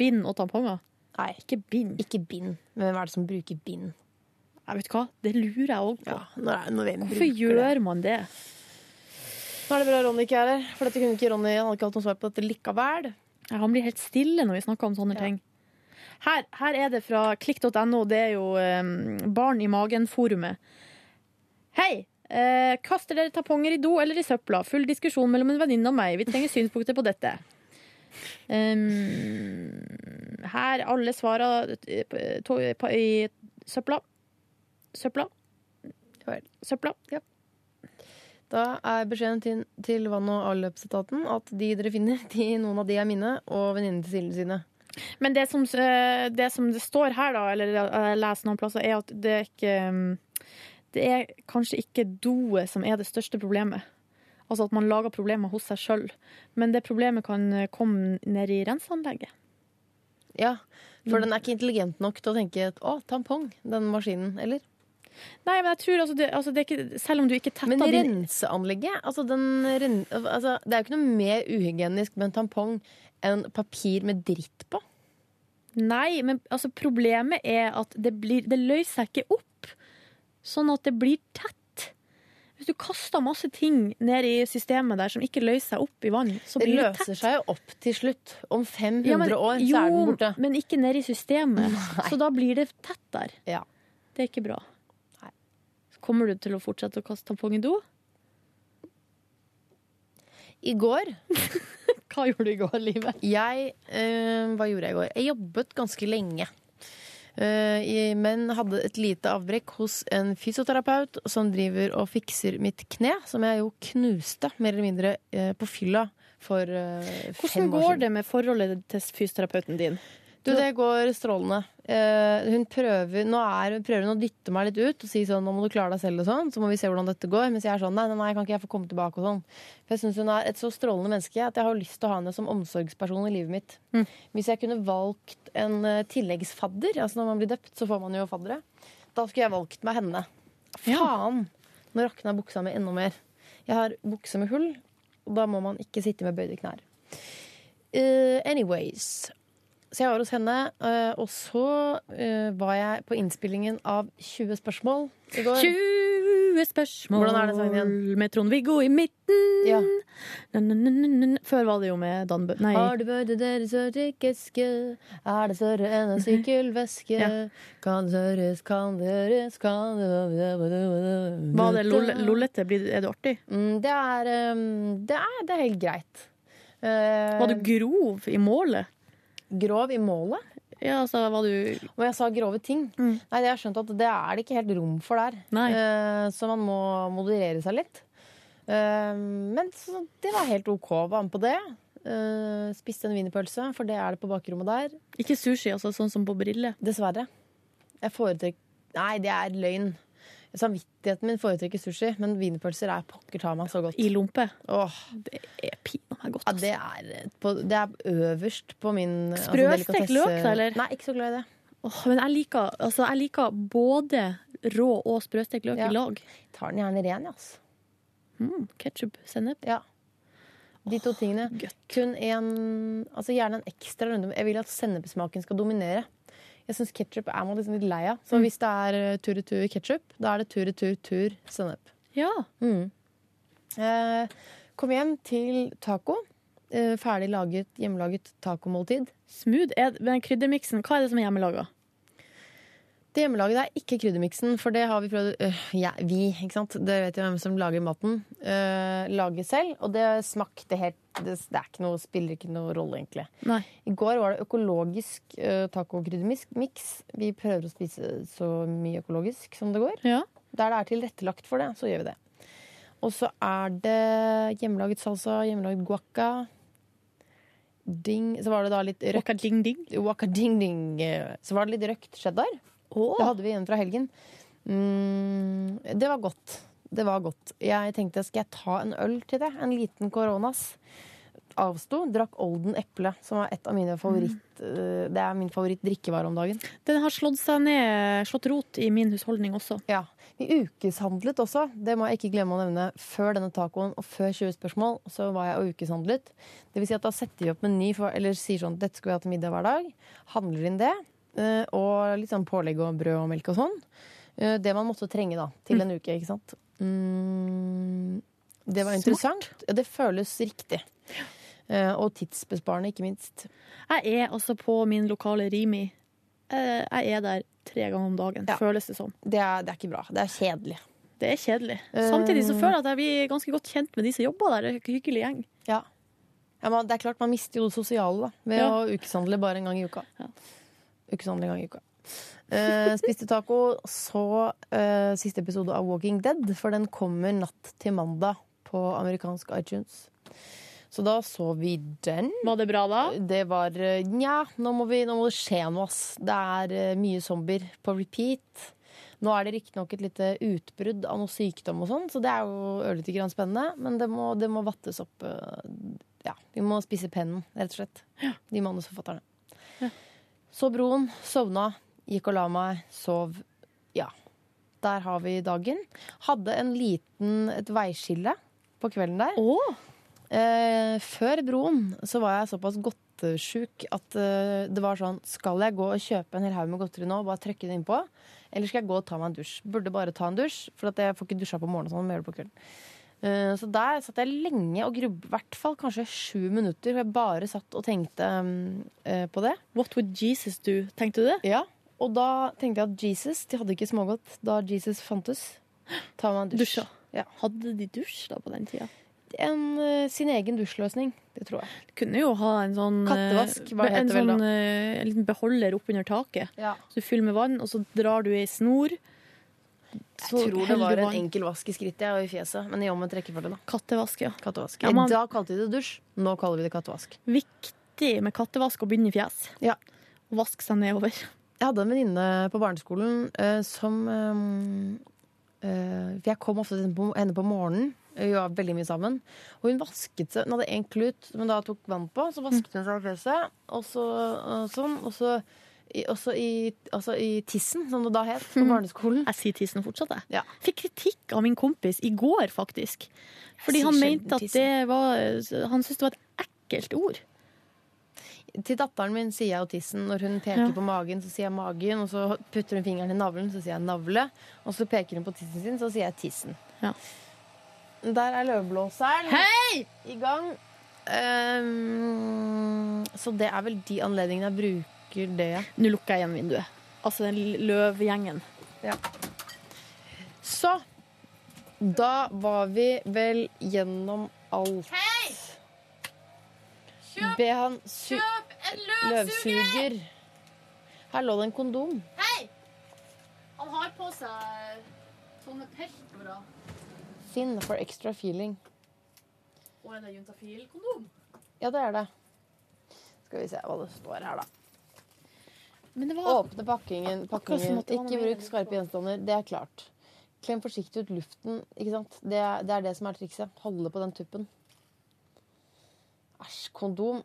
bind og tamponger. Nei, Ikke bind. ikke bind. Men hvem er det som bruker bind? Jeg vet hva, Det lurer jeg òg på. Ja, når, når Hvorfor gjør det? man det? Nå er det bra Ronny ikke er her, for dette kunne ikke Ronny Han hadde ikke hatt noe svar på dette likevel. Ja, Han blir helt stille når vi snakker om sånne Ja. ting. Her, her er det fra klikk.no. Det er jo um, Barn i magen-forumet. Hei! Eh, kaster dere tamponger i do eller i søpla? Full diskusjon mellom en venninne og meg. Vi trenger synspunkter på dette. Um, her alle svarer eh, på- i søpla. Søpla. Søpla. Ja. Da er beskjeden til, til vann- og avløpsetaten at de dere finner, de, noen av de er mine, og venninnene til Silje sine. Men det som, eh, det som det står her, da, eller jeg leser noen plasser, er at det er ikke Det er kanskje ikke doet som er det største problemet. Altså at man lager problemer hos seg sjøl. Men det problemet kan eh, komme ned i renseanlegget. Ja, For den er ikke intelligent nok til å tenke at, å, tampong, den maskinen, eller? Nei, men jeg tror altså det, altså det ikke Selv om du ikke tetter Men renseanlegget altså den, altså, Det er jo ikke noe mer uhygienisk med en tampong enn papir med dritt på. Nei, men altså problemet er at det, blir, det løser seg ikke opp. Sånn at det blir tett. Hvis du kaster masse ting ned i systemet der som ikke løser seg opp i vann, så blir det tett. Det løser seg jo opp til slutt. Om 500 Ja, men- år jo, så er den borte. men ikke ned i systemet. Så da blir det tett der. Ja. Det er ikke bra. Nei. Kommer du til å fortsette å kaste tampong i do? I går Hva gjorde du i går, Live? Jeg øh, Hva gjorde jeg i går? Jeg jobbet ganske lenge. Eh, men hadde et lite avbrekk hos en fysioterapeut som driver og fikser mitt kne, som jeg jo knuste mer eller mindre eh, på fylla for fem år fem år går det med forholdet til fysioterapeuten din? Du, det går strålende. Eh, hun prøver nå er, prøver hun å dytte meg litt ut og si sånn 'nå må du klare deg selv', og sånn. Så må vi se hvordan dette går. Mens jeg er sånn 'nei, nei, nei kan ikke jeg få komme tilbake', og sånn. For jeg syns hun er et så strålende menneske at jeg har lyst til å ha henne som omsorgsperson i livet mitt. Hvis jeg kunne valgt en uh, tilleggsfadder, altså når man blir døpt, så får man jo faddere, da skulle jeg valgt meg henne. Faen! Nå rakna buksa mi enda mer. Jeg har bukse med hull, og da må man ikke sitte med bøyde knær. Uh, anyways. Så jeg var hos henne, eh, og så eh, var jeg på innspillingen av 20 spørsmål i går. 20 spørsmål Hvordan er det sangen igjen? med Trond-Viggo i midten. Ja. Før var det jo med Dan Bø... Nei. Har du bøyde deres sørtikkeske? Er det større enn en sykkelveske? Ja. Kan det høres, kan det høres, kan det Var det lollete? Er det artig? Mm, det, er, um, det, er, det er helt greit. Eh, Var du grov i målet? Grov i målet? Ja, altså, hva du Og jeg sa grove ting. Mm. Nei, det har jeg skjønt at det er det ikke helt rom for der. Eh, så man må moderere seg litt. Uh, men så, det var helt OK. Var med på det. Uh, spiste en wienerpølse, for det er det på bakrommet der. Ikke sushi, altså, sånn som på Brille? Dessverre. Jeg foretrekker Nei, det er løgn. Samvittigheten min foretrekker sushi, men wienerpølser er pokker ta meg så godt. I lompe? Åh, Det er pinadø meg godt. ja, det, er på, det er øverst på min altså, Sprøstekt delikatesse- løk, da, eller? Nei, ikke så glad i det. Åh, men jeg liker, altså, jeg liker både rå og sprøstekt løk Ja. i lag. Tar den gjerne ren, ja. Altså. Mm, Ketsjup, sennep. Ja. De to tingene. Godt. Kun en Altså gjerne en ekstra runde. Jeg vil at sennepsmaken skal dominere. Jeg syns ketsjup er man liksom litt lei av. Mm. Så hvis det er eh, tur-retur ketsjup, da er det tur-retur-tur sennep. Ja. Mm. Eh, kom hjem til taco. Eh, ferdig laget, hjemmelaget tacomåltid. Smooth. Er, men kryddermiksen, hva er det som er hjemmelaga? Det hjemmelagede er ikke kryddermiksen, for det har vi prøvd øh, ja, Vi, ikke sant. Det vet jo hvem som lager maten. Øh, lager selv. Og det smakte helt Det, det ikke noe, spiller ikke noe rolle, egentlig. Nei. I går var det økologisk øh, tacokryddermiks. Vi prøver å spise så mye økologisk som det går. Ja. Der det er tilrettelagt for det, så gjør vi det. Og så er det hjemmelaget salsa, hjemmelaget guacca. Ding. Så var det da litt røkt Waka ding ding. Waka ding ding. Så var det litt røkt cheddar. Det hadde vi igjen fra helgen. Mm, det var godt. Det var godt. Jeg tenkte skal jeg ta en øl til det? En liten koronas. Avsto. Drakk Olden eple, som er et av mine favoritt mm. Det er min favoritt-drikkevare om dagen. Den har slått seg ned, slått rot i min husholdning også. Ja. Vi ukeshandlet også, det må jeg ikke glemme å nevne. Før denne tacoen og før 20 spørsmål så var jeg og ukeshandlet. Det vil si at da setter vi opp meny, eller sier sånn dette skal vi ha til middag hver dag. Handler inn det. Eh, Og litt sånn pålegg og brød og melk og sånn. Eh, Det man måtte trenge da, til en uke, ikke sant. Mm, det var interessant. Ja, det føles riktig. Eh, Og tidsbesparende, ikke minst. Jeg er altså på min lokale Rimi. Jeg er der tre ganger om dagen, Ja. føles det som. Det er, det er ikke bra. Det er kjedelig. Det er kjedelig. Samtidig så føler jeg at jeg blir ganske godt kjent med de som jobber der. Det er en hyggelig gjeng. Ja. ja man, det er klart man mister jo det sosiale da, ved Ja. å ukeshandle bare en gang i uka. Ja. Ukeshandle av gang i uka. Uh, spiste taco, så uh, siste episode av Walking Dead, for den kommer natt til mandag på amerikansk iTunes. Så da så vi den. Var det bra da? Det var eh, Nja, nå, må vi- nå må det skje noe, ass. Det er mye zombier på repeat. Nå er det riktignok et lite utbrudd av noe sykdom og sånn, så det er jo ørlite grann spennende. Men det må, det må vattes opp. Ja, vi må spise pennen, rett og slett. De manusforfatterne. Så broen, sovna, gikk og la meg, sov. Ja. Der har vi dagen. Hadde en liten, et veiskille på kvelden der. Oh. Eh, før broen så var jeg såpass godtesjuk at eh, det var sånn Skal jeg gå og kjøpe en hel haug med godteri nå og bare trykke det innpå? Eller skal jeg gå og ta meg en dusj? Burde bare ta en dusj, for at jeg får ikke dusja på morgenen. og Sånn, men gjør det på kvelden. Eh, så der satt jeg lenge og grubb, i hvert fall kanskje sju minutter. Hvor jeg bare satt og tenkte mm, eh, på det. what would Jesus do? Tenkte du det? Ja, Og da tenkte jeg at Jesus De hadde ikke smågodt da Jesus fantes. Ta meg en dusj. Dusja. Ja. Hadde de dusj da på den tida? En, eh, sin egen dusjløsning. Det tror jeg. Kunne jo ha en sånn Kattevask, hva heter en det vel sånn, eh, en liten beholder oppunder taket. Ja. Så du fyller med vann, og så drar du i snor. Så Jeg tror det var en enkel vask i skrittet og i fjeset, men i omvendt rekkefølge. da. Kattevask, ja. Kattevask. Ja, man- Da kalte vi det dusj, nå kaller vi det kattevask. Viktig med kattevask å begynne i fjes. Ja. Å vaske seg nedover. Jeg hadde en venninne på barneskolen uh, som eh, uh, jeg kom ofte til henne på morgenen. Vi var veldig mye sammen. Og hun vasket seg Hun hadde én klut som hun da tok vann på. Så vasket hun seg i fjeset, og så og sånn. Og så i, også i, altså i tissen, som det da het på barneskolen. Jeg sier tissen fortsatt, jeg. Ja. Fikk kritikk av min kompis i går, faktisk. Fordi han mente at det var Han syntes det var et ekkelt ord. Til datteren min sier jeg jo tissen. Når hun peker Ja. på magen, så sier jeg magen. Og så putter hun fingeren i navlen, så sier jeg navle. Og så peker hun på tissen sin, så sier jeg tissen. Ja. Der er løvblåseren Hei! i gang. Um, så det er vel de anledningene jeg bruker det. Nå lukker jeg igjen vinduet. Altså den løvgjengen. Så da var vi vel gjennom alt. Kjøp, Be han su kjøp en løvsuger! løvsuger. Her lå det en kondom. Hei! Han har på seg sånne peltorer. Finn for extra feeling. Og en juntafil-kondom. Ja, det er det. Skal vi se hva det står her, da. Men det var Åpne pakkingen. Pakkingen. Ikke bruk skarpe gjenstander. Det er klart. Klem forsiktig ut luften. Ikke sant? Det, er, det er det som er trikset. Holde på den tuppen. Æsj, kondom.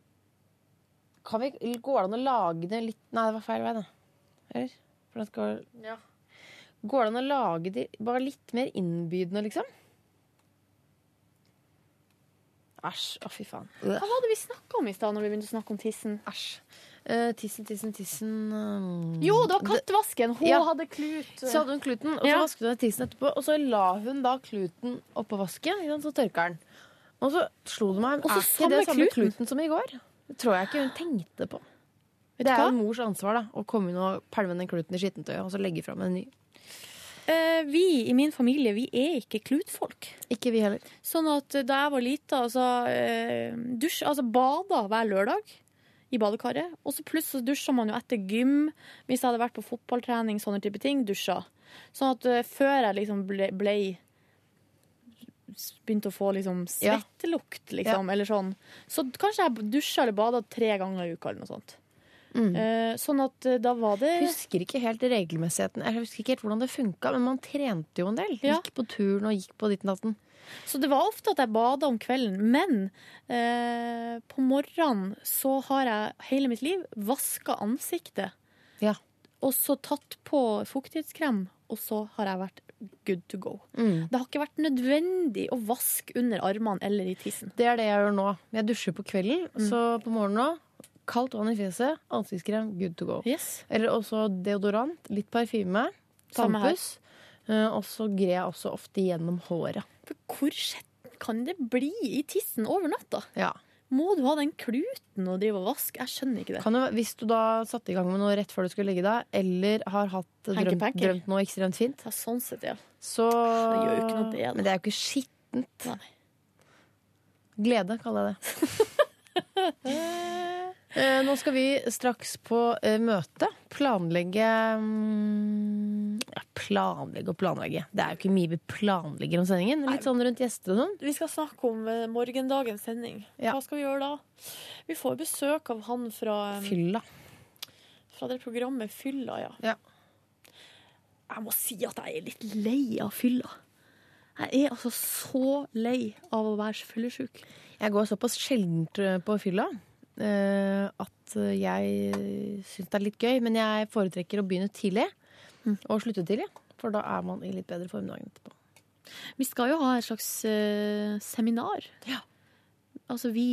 Kan vi, går det an å lage det litt Nei, det var feil vei, det. Eller? For den skal Ja. Går det an å lage det bare litt mer innbydende, liksom? Æsj. Å, fy faen. Hva var det vi snakka om i stad når vi begynte å snakke om tissen? Æsj. Eh, tissen, tissen, tissen um, Jo, det var kattvasken! Hun Ja. hadde klut. Så hadde hun kluten, og så Ja. vasket hun tissen etterpå. Og så la hun da kluten oppå vasken, så tørka den. Og så slo det meg Er ikke det samme kluten? kluten som i går? Det tror jeg ikke hun tenkte på. Vet Det er jo mors ansvar da, å komme inn og pælme den kluten i skittentøyet og så legge fram en ny. Uh, vi i min familie vi er ikke klutfolk. Ikke vi heller. Sånn at eh, da jeg var lita, altså, uh, dusj, altså bada hver lørdag i badekaret. Og så plutselig dusja man jo etter gym. Hvis jeg hadde vært på fotballtrening, sånne type ting, dusja. Sånn at eh, før jeg liksom ble, ble Begynte å få liksom Ja. svettelukt, liksom, eller sånn. Så kanskje jeg dusja eller bada tre ganger i uka, eller noe sånt. Mm. Eh, sånn at eh, da var det Jeg husker ikke helt regelmessigheten. Jeg husker ikke helt hvordan det funka, men man trente jo en del. Ja. Gikk på turen og gikk på ditt datten. Så det var ofte at jeg bada om kvelden, men eh, på morgenen så har jeg hele mitt liv vaska ansiktet. Ja. Og så tatt på fuktighetskrem, og så har jeg vært good to go. Mm. Det har ikke vært nødvendig å vaske under armene eller i tissen. Det er det jeg gjør nå. Jeg dusjer på kvelden, Mm. så på morgenen nå kaldt vann i fjeset, ansiktskrem, good to go. Yes. Eller også deodorant, litt parfyme, tannpuss. Eh, Og så greier jeg også ofte gjennom håret. For hvor skjetten kan det bli i tissen over natta? Ja. Må du ha den kluten og drive og vaske? Jeg skjønner ikke det. Kan jo, hvis du da satte i gang med noe rett før du skulle legge deg, eller har hatt drømt, drømt noe ekstremt fint, Ja, sånn sett, ja. så Det gjør jo ikke noe det, da. Men det er jo ikke skittent. Nei. Glede, kaller jeg det. Eh, Nå skal vi straks på eh, møte. Planlegge mm, ja, Planlegge og planlegge. Det er jo ikke mye vi planlegger om sendingen. Litt sånn rundt gjester og sånn. Vi skal snakke om eh, morgendagens sending. Hva skal vi gjøre da? Vi får besøk av han fra, Fylla. fra det programmet Fylla, ja. Ja. Jeg må si at jeg er litt lei av fylla. Jeg er altså så lei av å være fyllesyk. Jeg går såpass sjeldent eh, på fylla at eh, jeg syns det er litt gøy. Men jeg foretrekker å begynne tidlig og slutte tidlig. For da er man i litt bedre form dagen etterpå. Vi skal jo ha et slags uh, seminar. Ja. Altså vi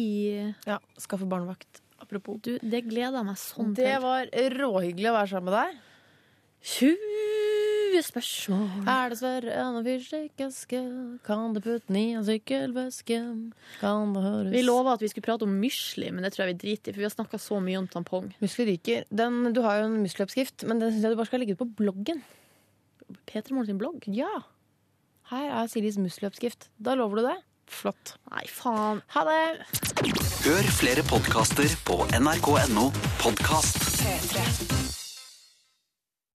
Ja, Skaffe barnevakt. Apropos. du, Det gleder jeg meg sånn Det var råhyggelig å være sammen med deg. 20 spørsmål. Er det Sverre en fyrstikkeske? Kan du putte den i en sykkelveske? Kan det høres Vi lova at vi skulle prate om mysli, men det tror jeg vi driter i, for vi har snakka så mye om tampong. Musli ryker. Den, du har jo en muskeloppskrift, men den syns jeg du bare skal legge ut på bloggen. P3 Morgen sin blogg? Ja. Her er Siljes muskeloppskrift. Da lover du det? Flott. Nei, faen. Ha det! Hør flere podkaster på nrk.no podkast. P3.